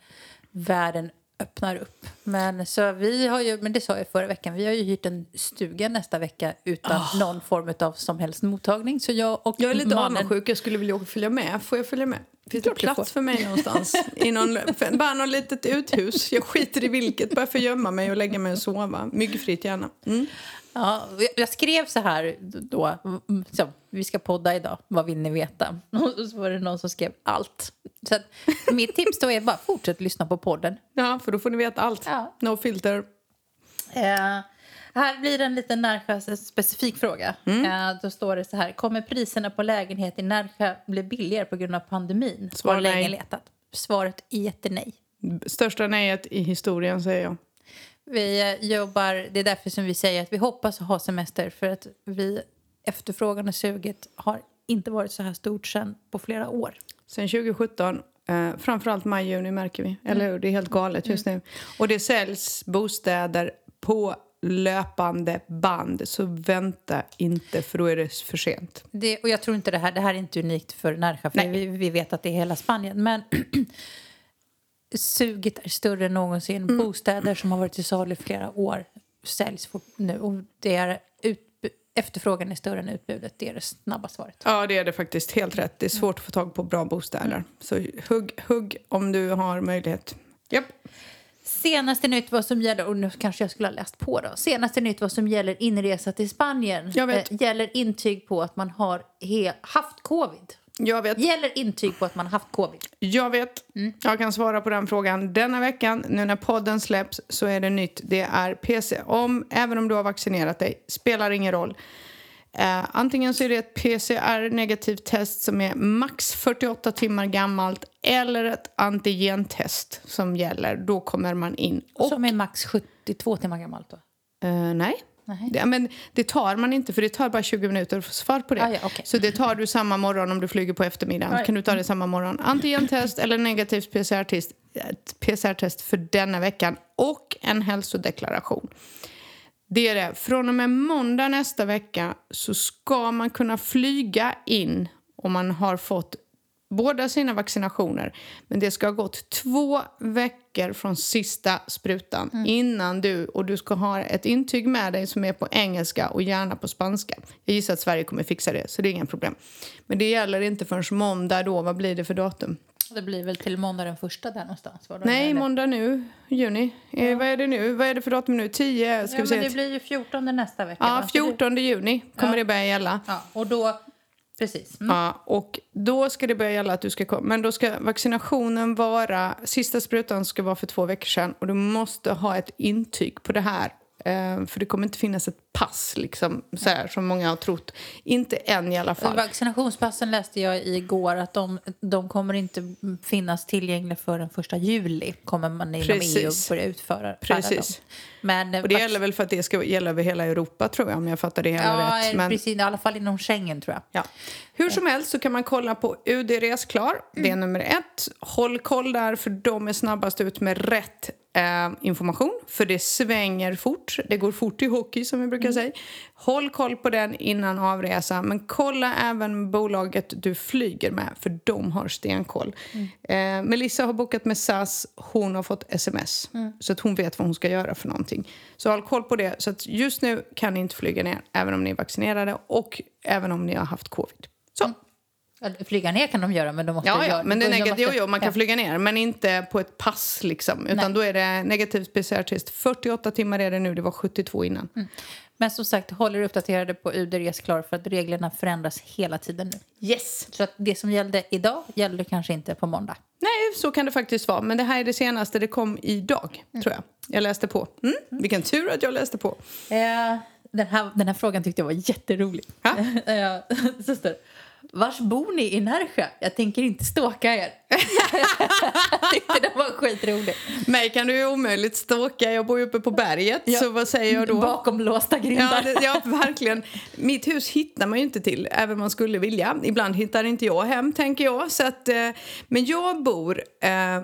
A: världen öppnar upp. Men, så vi har ju, men det sa jag förra veckan, vi har ju hyrt en stuga nästa vecka utan någon form av som helst mottagning. Så jag och.
B: Jag är lite
A: mannen,
B: avundsjuk. Jag skulle vilja följa med. Får jag följa med? Finns det plats för mig [LAUGHS] någonstans? I någon, bara något litet uthus. Jag skiter i vilket. Bara för att gömma mig och lägga mig och sova. Myggfritt gärna. Mm.
A: Ja, jag- skrev så här då, så, vi ska podda idag, vad vill ni veta? [LAUGHS] Och så var det någon som skrev allt. Så att, mitt tips då är bara fortsätt lyssna på podden.
B: Ja, för då får ni veta allt.
A: Ja.
B: No filter.
A: Eh, här blir det en liten Närsjö-specifik fråga. Eh, då står det så här. Kommer priserna på lägenhet i Närsjö bli billigare på grund av pandemin?
B: Svar
A: Har länge
B: nej.
A: letat. Svaret är jättenej.
B: Största nejet i historien, säger jag.
A: Vi jobbar, det är därför som vi säger att vi hoppas ha semester för att vi efterfrågan och suget har inte varit så här stort sedan på flera år.
B: Sen 2017, eh, framförallt maj, juni märker vi. Eller hur? Det är helt galet just nu. Och det säljs bostäder på löpande band. Så vänta inte, för då är det för sent.
A: Det, och jag tror inte det här, det här är inte unikt för Närsjö, för vi, vi vet att det är hela Spanien. Men [CLEARS THROAT] suget är större än någonsin.
B: Mm.
A: Bostäder som har varit i salu i flera år säljs nu. Och det är utbu- efterfrågan är större än utbudet. Det är det snabba svaret.
B: Ja, det är det faktiskt. Helt rätt. Det är svårt att få tag på bra bostäder. Så hugg, hugg om du har möjlighet. Japp.
A: Senaste nytt vad som gäller, och nu kanske jag skulle ha läst på då. Senaste nytt vad som gäller inresa till Spanien. Eh, gäller intyg på att man har he- haft covid.
B: Jag vet.
A: Gäller intyg på att man har haft covid.
B: Jag vet. Jag kan svara på den frågan denna veckan. Nu när podden släpps så är det nytt. Det är PC. Om, även om du har vaccinerat dig, spelar ingen roll. Eh, antingen så är det ett PCR-negativt test som är max 48 timmar gammalt eller ett antigentest som gäller. Då kommer man in. Och,
A: Som är max 72 timmar gammalt då.
B: eh, nej. Det, men det tar man inte, för det tar bara 20 minuter att få svar på det.
A: Ah, ja, okej.
B: Så det tar du samma morgon om du flyger på eftermiddagen.
A: Ja.
B: kan du ta det samma morgon. Antigentest eller negativt PCR-test ett PCR-test för denna veckan och en hälsodeklaration. Det är det. Från och med måndag nästa vecka så ska man kunna flyga in om man har fått båda sina vaccinationer. Men det ska ha gått två veckor från sista sprutan innan du... Och du ska ha ett intyg med dig som är på engelska och gärna på spanska. Jag gissar att Sverige kommer fixa det, så det är inga problem. Men det gäller inte förrän måndag då. Vad blir det för datum?
A: Det blir väl till måndag den första där någonstans? Var
B: Nej,
A: eller?
B: måndag nu, juni. Eh, vad är det nu? Vad är det för datum nu? 10? Ska
A: Ja,
B: vi se.
A: men det blir ju 14 nästa vecka.
B: Ja,
A: va? Så det-
B: 14 juni kommer
A: Ja.
B: det börja gälla.
A: Ja, och då... Precis. Mm.
B: Ja, och då ska det börja gälla att du ska komma. Men då ska vaccinationen vara... Sista sprutan ska vara för två veckor sedan. Och du måste ha ett intyg på det här. Eh, för det kommer inte finnas ett pass, liksom, så här, som många har trott. Inte än i alla fall.
A: Vaccinationspassen läste jag igår att de, de kommer inte finnas tillgängliga för den första juli. Kommer man inom
B: Precis.
A: EU börja utföra
B: Precis.
A: dem. Men, eh,
B: Och det gäller väl för att det ska gälla över hela Europa, tror jag, om jag fattar det hela
A: Ja,
B: rätt. Men...
A: precis. I alla fall inom Schengen, tror jag.
B: Ja. Hur som helst så kan man kolla på UD Resklar. Det är nummer ett. Håll koll där, för de är snabbast ut med rätt eh, information. För det svänger fort. Det går fort i hockey, som vi brukar säga. Håll koll på den innan avresa. Men kolla även bolaget du flyger med, för de har stenkoll. Eh, Melissa har bokat med SAS. Hon har fått sms. Så att hon vet vad hon ska göra för någonting. Så håll koll på det. Så att just nu kan ni inte flyga ner, även om ni är vaccinerade och även om ni har haft covid. Så.
A: Ja, Flyga ner kan de göra, men de måste
B: Ja,
A: göra...
B: ja, men det är negativt. Jo,
A: måste-
B: jo, man kan
A: ja.
B: flyga ner, men inte på ett pass. Liksom, utan
A: Nej.
B: då är det negativt PCR-test. 48 timmar är det nu, det var 72 innan.
A: Men som sagt, håll er uppdaterade på UD Resklar för att reglerna förändras hela tiden nu.
B: Yes!
A: Så att det som gällde idag gäller kanske inte på måndag.
B: Nej, så kan det faktiskt vara. Men det här är det senaste. Det kom idag, tror jag. Jag läste på. Mm, vilken tur att jag läste på.
A: Eh, den, här, den här frågan tyckte jag var jätterolig. [LAUGHS]
B: Ja.
A: Eh, det, Vars bor ni i Närsjö? Jag tänker inte ståka er. [LAUGHS] jag tyckte den var skitrolig.
B: Mig kan du ju omöjligt stalka. Jag bor ju uppe på berget,
A: Ja.
B: så vad säger jag då?
A: Bakom låsta
B: Ja,
A: grindar.
B: det, ja, verkligen. Mitt hus hittar man ju inte till, även om man skulle vilja. Ibland hittar inte jag hem, tänker jag. Så att, eh, men jag bor... Eh,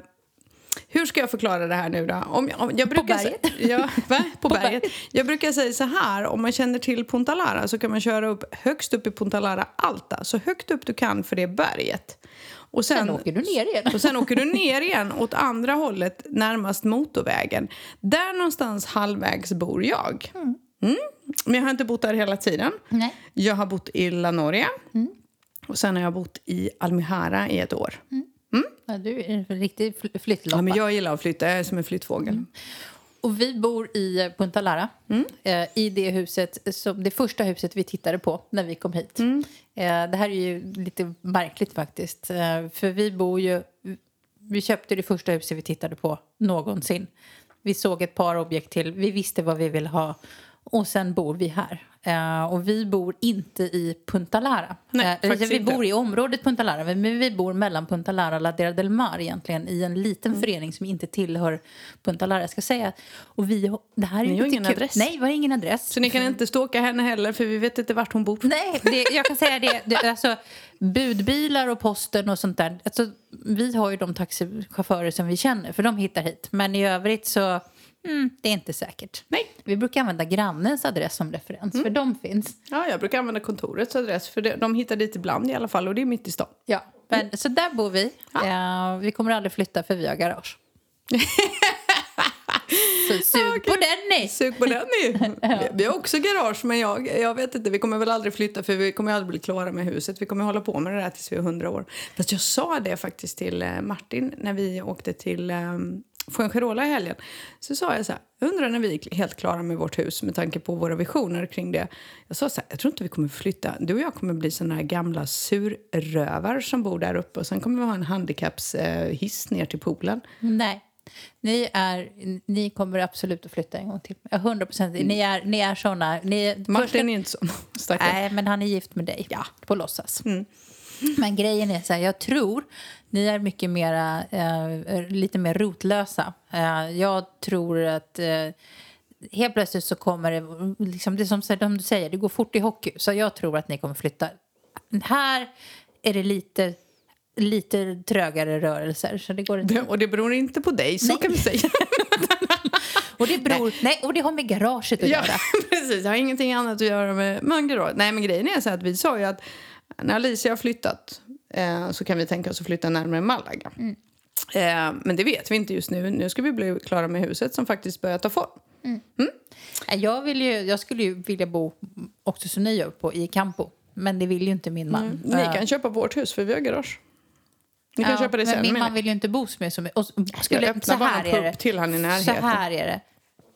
B: hur ska jag förklara det här nu då? Om, om, jag brukar
A: berget?
B: sä- Ja, [LAUGHS] va? På,
A: På
B: berget.
A: berget.
B: Jag brukar säga så här, om man känner till Punta Lara så kan man köra upp högst upp i Punta Lara Alta. Så högt upp du kan för det berget. Och
A: Sen åker du ner igen.
B: och sen åker du ner igen åt andra hållet, närmast motorvägen. Där någonstans halvvägs bor jag. Mm. Men jag har inte bott där hela tiden.
A: Nej.
B: Jag har bott i La Noria. Och sen har jag bott i Almihara i ett år.
A: Ja, du är en riktig fl- flyttloppa.
B: Ja, men jag gillar att flytta, jag är som en flyttfågel.
A: Och vi bor i Punta Lara,
B: Mm.
A: eh, i det huset, som det första huset vi tittade på när vi kom hit.
B: Mm.
A: Eh, det här är ju lite märkligt faktiskt, eh, för vi bor ju... Vi köpte det första huset vi tittade på någonsin. Vi såg ett par objekt till, vi visste vad vi ville ha och sen bor vi här. Eh, och vi bor inte i Punta Lara.
B: Nej, faktiskt
A: vi bor i området Punta Lara, men vi bor mellan Punta Lara och La Dera del Mar egentligen i en liten
B: Mm.
A: förening som inte tillhör Punta Lara. Jag ska säga. Och vi, det här är
B: Ni har ingen
A: kul.
B: adress.
A: Nej, vi har ingen adress.
B: Så ni kan inte stalka henne heller för vi vet inte vart hon bor.
A: Nej, det, jag kan säga det. det alltså, budbilar och posten och sånt där. Alltså, vi har ju de taxichaufförer som vi känner, för de hittar hit. Men i övrigt så, mm, det är inte säkert.
B: Nej.
A: Vi brukar använda grannens adress som referens,
B: Mm.
A: för de finns.
B: Ja, jag brukar använda kontorets adress för de hittar dit ibland i alla fall och det är mitt i stan.
A: Ja. Men, Så där bor vi.
B: Ja.
A: Eh, vi kommer aldrig flytta för vi har garage. [LAUGHS] så sug på den ni!
B: Sug på den ni! [LAUGHS] Vi- Vi har också garage men jag, jag vet inte, vi kommer väl aldrig flytta för vi kommer aldrig bli klara med huset. Vi kommer hålla på med det där tills vi är 100 år. Fast jag sa det faktiskt till eh, Martin när vi åkte till um, Fuengirola i helgen. Så sa jag så här, jag undrar när vi är helt klara med vårt hus med tanke på våra visioner kring det. Jag sa så här, jag tror inte vi kommer flytta. Du och jag kommer bli såna här gamla surrövar som bor där uppe och sen kommer vi ha en handikappshiss ner till poolen.
A: Nej. Ni, är, ni kommer absolut att flytta en gång till. Ja, 100 procent. Ni är, ni är såna. Ni,
B: Martin är inte sån. [LAUGHS]
A: Nej, men han är gift med dig.
B: Ja.
A: På låtsas.
B: Mm.
A: Men grejen är så här, jag tror ni är mycket mera, eh, lite mer rotlösa. Eh, jag tror att eh, helt plötsligt så kommer det, liksom det som du säger, det går fort i hockey. Så jag tror att ni kommer flytta. Här är det lite, lite trögare rörelser. Så det går inte.
B: Och det beror inte på dig, så
A: Nej.
B: kan vi säga. [LAUGHS]
A: Och det, beror, nej. och det har med garaget att
B: ja,
A: göra. [LAUGHS]
B: precis. Det har ingenting annat att göra med Mangarå. Nej, men grejen är så att vi sa ju att när Alicia har flyttat eh, så kan vi tänka oss att flytta närmare Malaga.
A: Mm.
B: Eh, men det vet vi inte just nu. Nu ska vi bli klara med huset som faktiskt börjar ta form.
A: Nej, Jag, vill ju, jag skulle ju vilja bo också som ni gör på, i Campo. Men det vill ju inte min man.
B: Ni
A: Eh,
B: kan köpa vårt hus för vi har garage. Ni kan
A: ja,
B: köpa det sen.
A: min man vill ju inte bo så mycket. Och
B: Ska
A: skulle,
B: jag öppna
A: så
B: bara en pub till han i
A: Så
B: närheten?
A: här är det.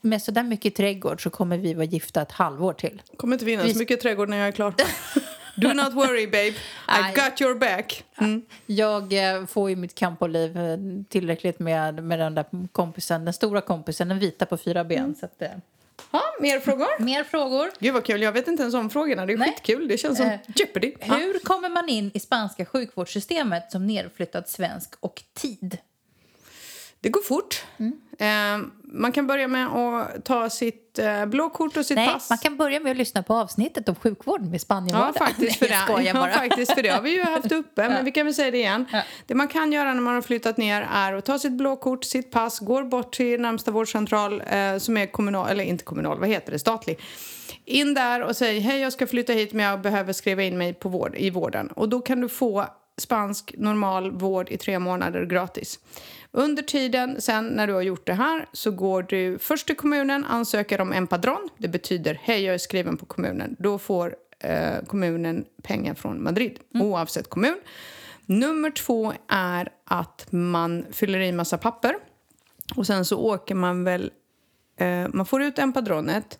A: Med så där mycket trädgård så kommer vi vara gifta ett halvår till.
B: kommer inte finnas
A: Vi-
B: så mycket trädgård när jag är klar. [LAUGHS] Do not worry babe. [LAUGHS] I've got your back. Mm.
A: Jag eh, får ju mitt campoliv eh, tillräckligt med, med den där kompisen, den stora kompisen, den vita på fyra ben.
B: Mm.
A: Så att, eh,
B: Ja, mer frågor?
A: mer frågor.
B: Gud vad kul, jag vet inte ens om frågorna. Det är
A: Nej.
B: skitkul, det känns som
A: Eh,
B: Jeopardy.
A: Hur kommer man in i spanska sjukvårdssystemet som nerflyttad svensk och tid?
B: Det går fort.
A: Mm.
B: Eh, man kan börja med att ta sitt eh, blåkort och sitt
A: Nej,
B: pass.
A: man kan börja med att lyssna på avsnittet om sjukvård med
B: Ja,
A: Spanienvardag.
B: faktiskt för, [LAUGHS] det. Ja, faktiskt för det har vi ju haft uppe, men vi kan väl säga det igen.
A: Ja.
B: Det man kan göra när man har flyttat ner är att ta sitt blåkort, sitt pass, går bort till närmsta vårdcentral eh, som är kommunal, eller inte kommunal, vad heter det, statlig. In där och säg hej jag ska flytta hit men jag behöver skriva in mig på vård, i vården. Och då kan du få spansk normal vård i tre månader gratis. Under tiden sen när du har gjort det här så går du först till kommunen, ansöker om en padron. Det betyder hej jag är skriven på kommunen. Då får eh, kommunen pengar från Madrid oavsett kommun. Nummer två är att man fyller i massa papper och sen så åker man väl eh, man får ut en padronet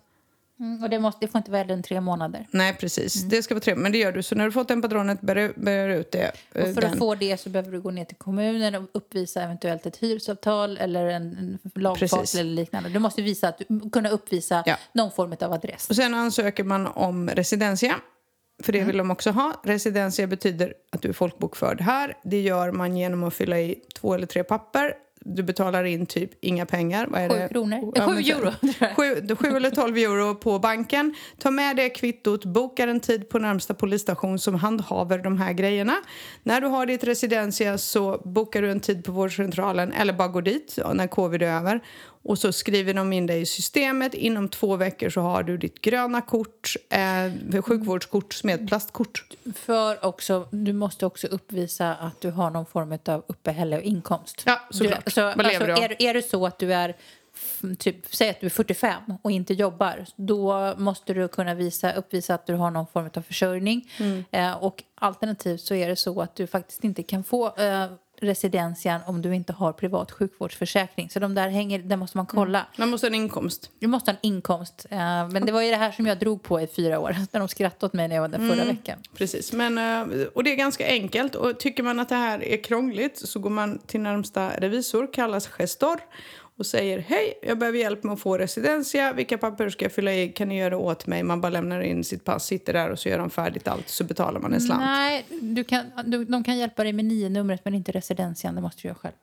A: Mm, och det, måste, det får inte vara äldre än tre månader.
B: Nej, precis.
A: Mm.
B: Det ska vara trevligt. Men det gör du. Så när du fått en padronet börjar börjar du ut det. eh,
A: Och för
B: den.
A: att få det så behöver du gå ner till kommunen och uppvisa eventuellt ett hyresavtal eller en, en lagfart eller liknande. Du måste visa att kunna uppvisa
B: Ja.
A: någon form av adress.
B: Och sen ansöker man om residencia. För
A: Mm.
B: det vill de också ha. Residencia betyder att du är folkbokförd här. Det gör man genom att fylla i två eller tre papper. Du betalar in typ inga pengar. Vad är
A: Sju
B: det?
A: kronor.
B: Ja,
A: Sju euro.
B: Sju, sju eller tolv euro på banken. Ta med det kvittot, bokar en tid på närmsta polisstation som handhaver de här grejerna. När du har ditt residencia så bokar du en tid på vårdcentralen eller bara går dit när covid är över. Och så skriver de in dig i systemet. Inom två veckor så har du ditt gröna kort, eh, sjukvårdskort med ett plastkort.
A: För också, du måste också uppvisa att du har någon form av uppehälle och inkomst.
B: Ja, såklart.
A: Du, så,
B: Vad lever du av?
A: är, är det så att du är, typ, säg att du är 45 och inte jobbar, då måste du kunna visa, uppvisa att du har någon form av försörjning.
B: Mm.
A: Eh, och alternativt så är det så att du faktiskt inte kan få eh, residensian om du inte har privat sjukvårdsförsäkring. Så de där hänger, där måste man kolla.
B: Man måste ha en inkomst.
A: Du måste ha en inkomst. Eh, men det var ju det här som jag drog på i fyra år. [LAUGHS] När de skrattade åt mig när jag var där förra veckan.
B: Precis, men, eh, och det är ganska enkelt. Och tycker man att det här är krångligt så går man till närmsta revisor, kallas gestor och säger hej, jag behöver hjälp med att få residensia. Vilka papper ska jag fylla i? Kan ni göra åt mig? Man bara lämnar in sitt pass, sitter där och så gör de färdigt allt så betalar man en slant.
A: Nej, du kan, du, de kan hjälpa dig med nio numret men inte residensian. Det måste du göra själv.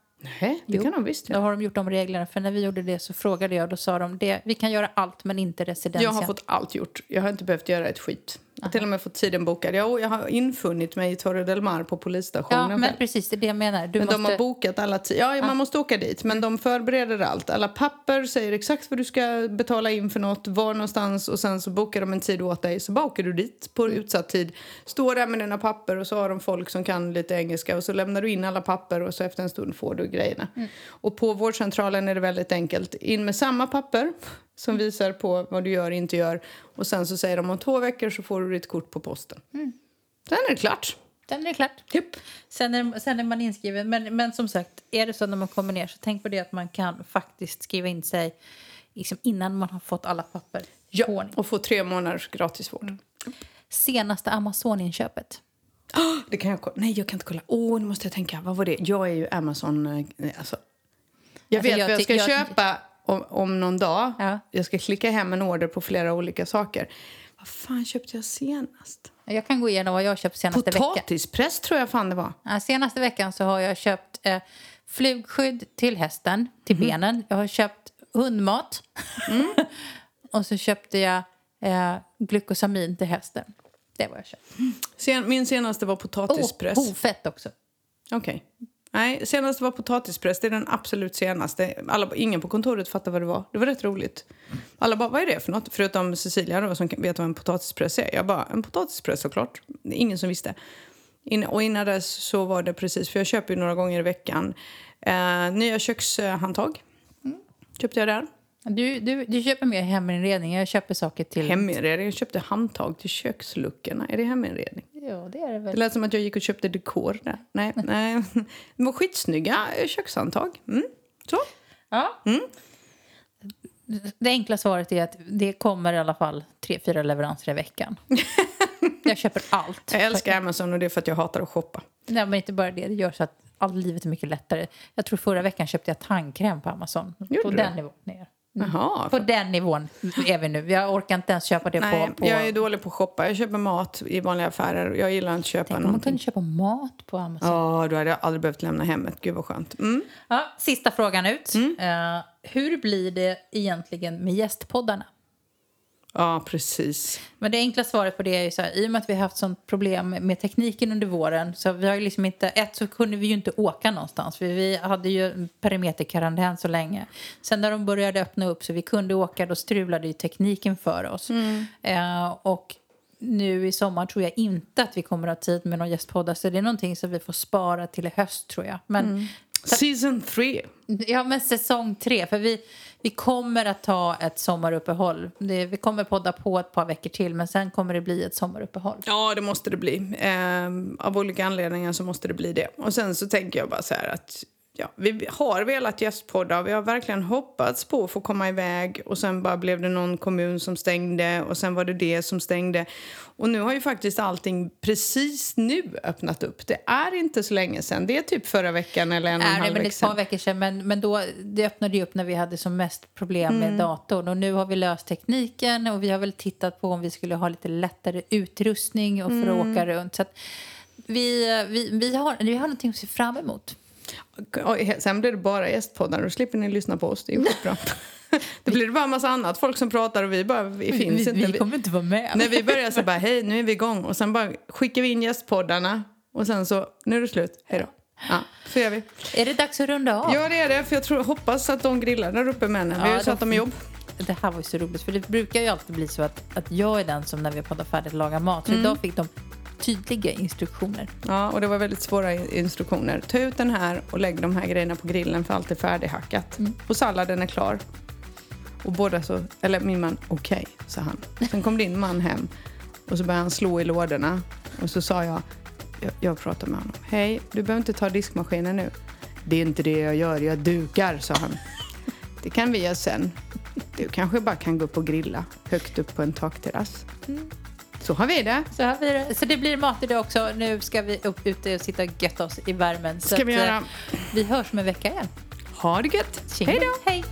B: Nej, det
A: Jo.
B: kan de visst
A: Då
B: göra.
A: har de gjort de reglerna. För när vi gjorde det så frågade jag. Då sa de det, vi kan göra allt men inte residensian.
B: Jag har fått allt gjort. Jag har inte behövt göra ett skit. Jag har till och med fått tiden bokad. Jag, jag har infunnit mig i Torre del Mar på polisstationen.
A: Ja, men precis. Det är det jag menar. Du
B: Men
A: måste...
B: de har bokat alla tider. Ja, man måste åka dit. Men de förbereder allt. Alla papper säger exakt vad du ska betala in för något, var någonstans och sen så bokar de en tid åt dig. Så bara åker du dit på utsatt tid. Står där med dina papper och så har de folk som kan lite engelska och så lämnar du in alla papper och så efter en stund får du grejerna. Och på vårdcentralen är det väldigt enkelt. In med samma papper som visar på vad du gör och inte gör. Och sen så säger de om två veckor så får du ditt kort på posten. Sen är det klart.
A: Sen är det klart.
B: Japp.
A: Sen är, sen är man inskriven. Men, men som sagt, är det så när man kommer ner så tänk på det att man kan faktiskt skriva in sig liksom innan man har fått alla papper
B: Ja, och få tre månaders gratis vård.
A: Senaste Amazon-inköpet.
B: Ah, Det kan jag kolla. Nej, jag kan inte kolla. Åh, nu måste jag tänka. Vad var det? Jag är ju Amazon... eh, Alltså. Jag
A: Alltså,
B: vet
A: jag
B: vad jag ska
A: jag-
B: köpa om, om någon dag.
A: Ja.
B: Jag ska klicka hem en order på flera olika saker. Vad fan köpte jag senast?
A: Jag kan gå igenom vad jag köpt senaste veckan.
B: Potatispress tror jag fan det var.
A: Ja, senaste veckan så har jag köpt eh, flugskydd till hästen, till
B: Mhm.
A: benen. Jag har köpt hundmat.
B: Mm. [LAUGHS]
A: och så köpte jag eh, glukosamin till hästen. Det var jag köpt.
B: Sen, min senaste var potatispress.
A: Oh, hovfett också.
B: Okej. Nej, senaste var potatispress. Det är den absolut senaste. Alla, ingen på kontoret fattade vad det var. Det var rätt roligt. Alla bara, vad är det för något? Förutom Cecilia då, som vet vad en potatispress är. Jag bara, en potatispress såklart. Det är ingen som visste. In, och innan dess så var det precis, för jag köper ju några gånger i veckan. Eh, nya kökshandtag. Köpte jag där.
A: Du, du, du köper mer heminredning. Jag köper saker till...
B: Heminredning. Jag köpte handtag till köksluckorna. Är det heminredning?
A: Ja, det är det
B: Det
A: väl.
B: lät som att jag gick och köpte dekor där. Nej, [LAUGHS] nej. Det var skitsnygga eh, kökshandtag. Mm. Så.
A: Ja.
B: Mm.
A: Det enkla svaret är att det kommer i alla fall tre, fyra leveranser i veckan. [LAUGHS] jag köper allt.
B: Jag älskar Amazon och det är för att jag hatar att shoppa.
A: Nej, men inte bara det. Det gör så att all livet är mycket lättare. Jag tror förra veckan köpte jag tandkräm på Amazon.
B: Gjorde
A: på
B: du?
A: den nivån. Ner.
B: Jaha.
A: På den nivån är vi nu. Jag orkar inte ens köpa det
B: Nej,
A: på... på...
B: jag är dålig på att shoppa. Jag köper mat i vanliga affärer. Jag gillar inte att köpa
A: Tänk om man kunde köpa mat på Amazon.
B: Ja, då hade jag aldrig behövt lämna hemmet. Gud vad skönt. Mm.
A: Ja, sista frågan ut.
B: Mm.
A: Eh, hur blir det egentligen med gästpoddarna?
B: Ja, precis.
A: Men det enkla svaret på det är ju så här, i och med att vi har haft sånt problem med tekniken under våren så vi har ju liksom inte, ett så kunde vi ju inte åka någonstans för vi hade ju perimeterkarantän så länge. Sen när de började öppna upp så vi kunde åka då strulade ju tekniken för oss. Eh, och nu i sommar tror jag inte att vi kommer att ha tid med någon gästpoddar så det är någonting som vi får spara till i höst tror jag. Men
B: Season 3.
A: Ja, men säsong tre. För vi, vi kommer att ta ett sommaruppehåll. Det, vi kommer podda på ett par veckor till, men sen kommer det bli ett sommaruppehåll.
B: Ja, det måste det bli. Eh, av olika anledningar så måste det bli det. Och sen så tänker jag bara så här att ja, vi har velat gästpodda. Vi har verkligen hoppats på att få komma iväg och sen bara blev det någon kommun som stängde och sen var det det som stängde. Och nu har ju faktiskt allting precis nu öppnat upp. Det är inte så länge sedan. Det är typ förra veckan eller en och en halv vecka
A: ett par
B: sedan.
A: veckor sedan, men, men då, det öppnade ju upp när vi hade som mest problem med datorn. Och nu har vi löst tekniken och vi har väl tittat på om vi skulle ha lite lättare utrustning och för att åka runt. Så vi, vi, vi, har, vi har någonting att se fram emot.
B: Sen blir det bara gästpoddar. Då slipper ni lyssna på oss. Det är ju skitbra. [LAUGHS] Då blir det bara en massa annat folk som pratar och vi bara, vi finns
A: vi,
B: inte.
A: vi kommer inte vara med.
B: När vi börjar så bara, hej nu är vi igång. Och sen bara skickar vi in gästpoddarna. Och sen så, nu är det slut. Hej då. Ja, så gör vi.
A: Är det dags att runda av?
B: Ja det är det, för jag tror, hoppas att de grillar där uppe männen. Vi har
A: Ja,
B: ju satt
A: de-
B: dem i jobb.
A: Det här var ju så roligt, för det brukar ju alltid bli så att, att jag är den som när vi har poddat färdigt lagar mat.
B: Mm.
A: Så idag fick de tydliga instruktioner.
B: Ja, och det var väldigt svåra in- instruktioner. Ta ut den här och lägg de här grejerna på grillen för allt är färdighackat. Och salladen är klar. Och båda så, eller min man, okej, sa han. Sen kom din man hem och så började han slå i lådorna. Och så sa jag, jag, jag pratar med honom. Hej, du behöver inte ta diskmaskinen nu. Det är inte det jag gör, jag dukar, sa han. Det kan vi göra sen. Du kanske bara kan gå upp och grilla högt upp på en takterrass. Så har vi det.
A: Så, har vi det. så det blir mat idag också. Nu ska vi upp ute och sitta och götta oss i värmen. Så
B: Ska vi
A: att, eh,
B: göra.
A: vi hörs om en vecka igen.
B: Ha det gött. Hej då.
A: Hej!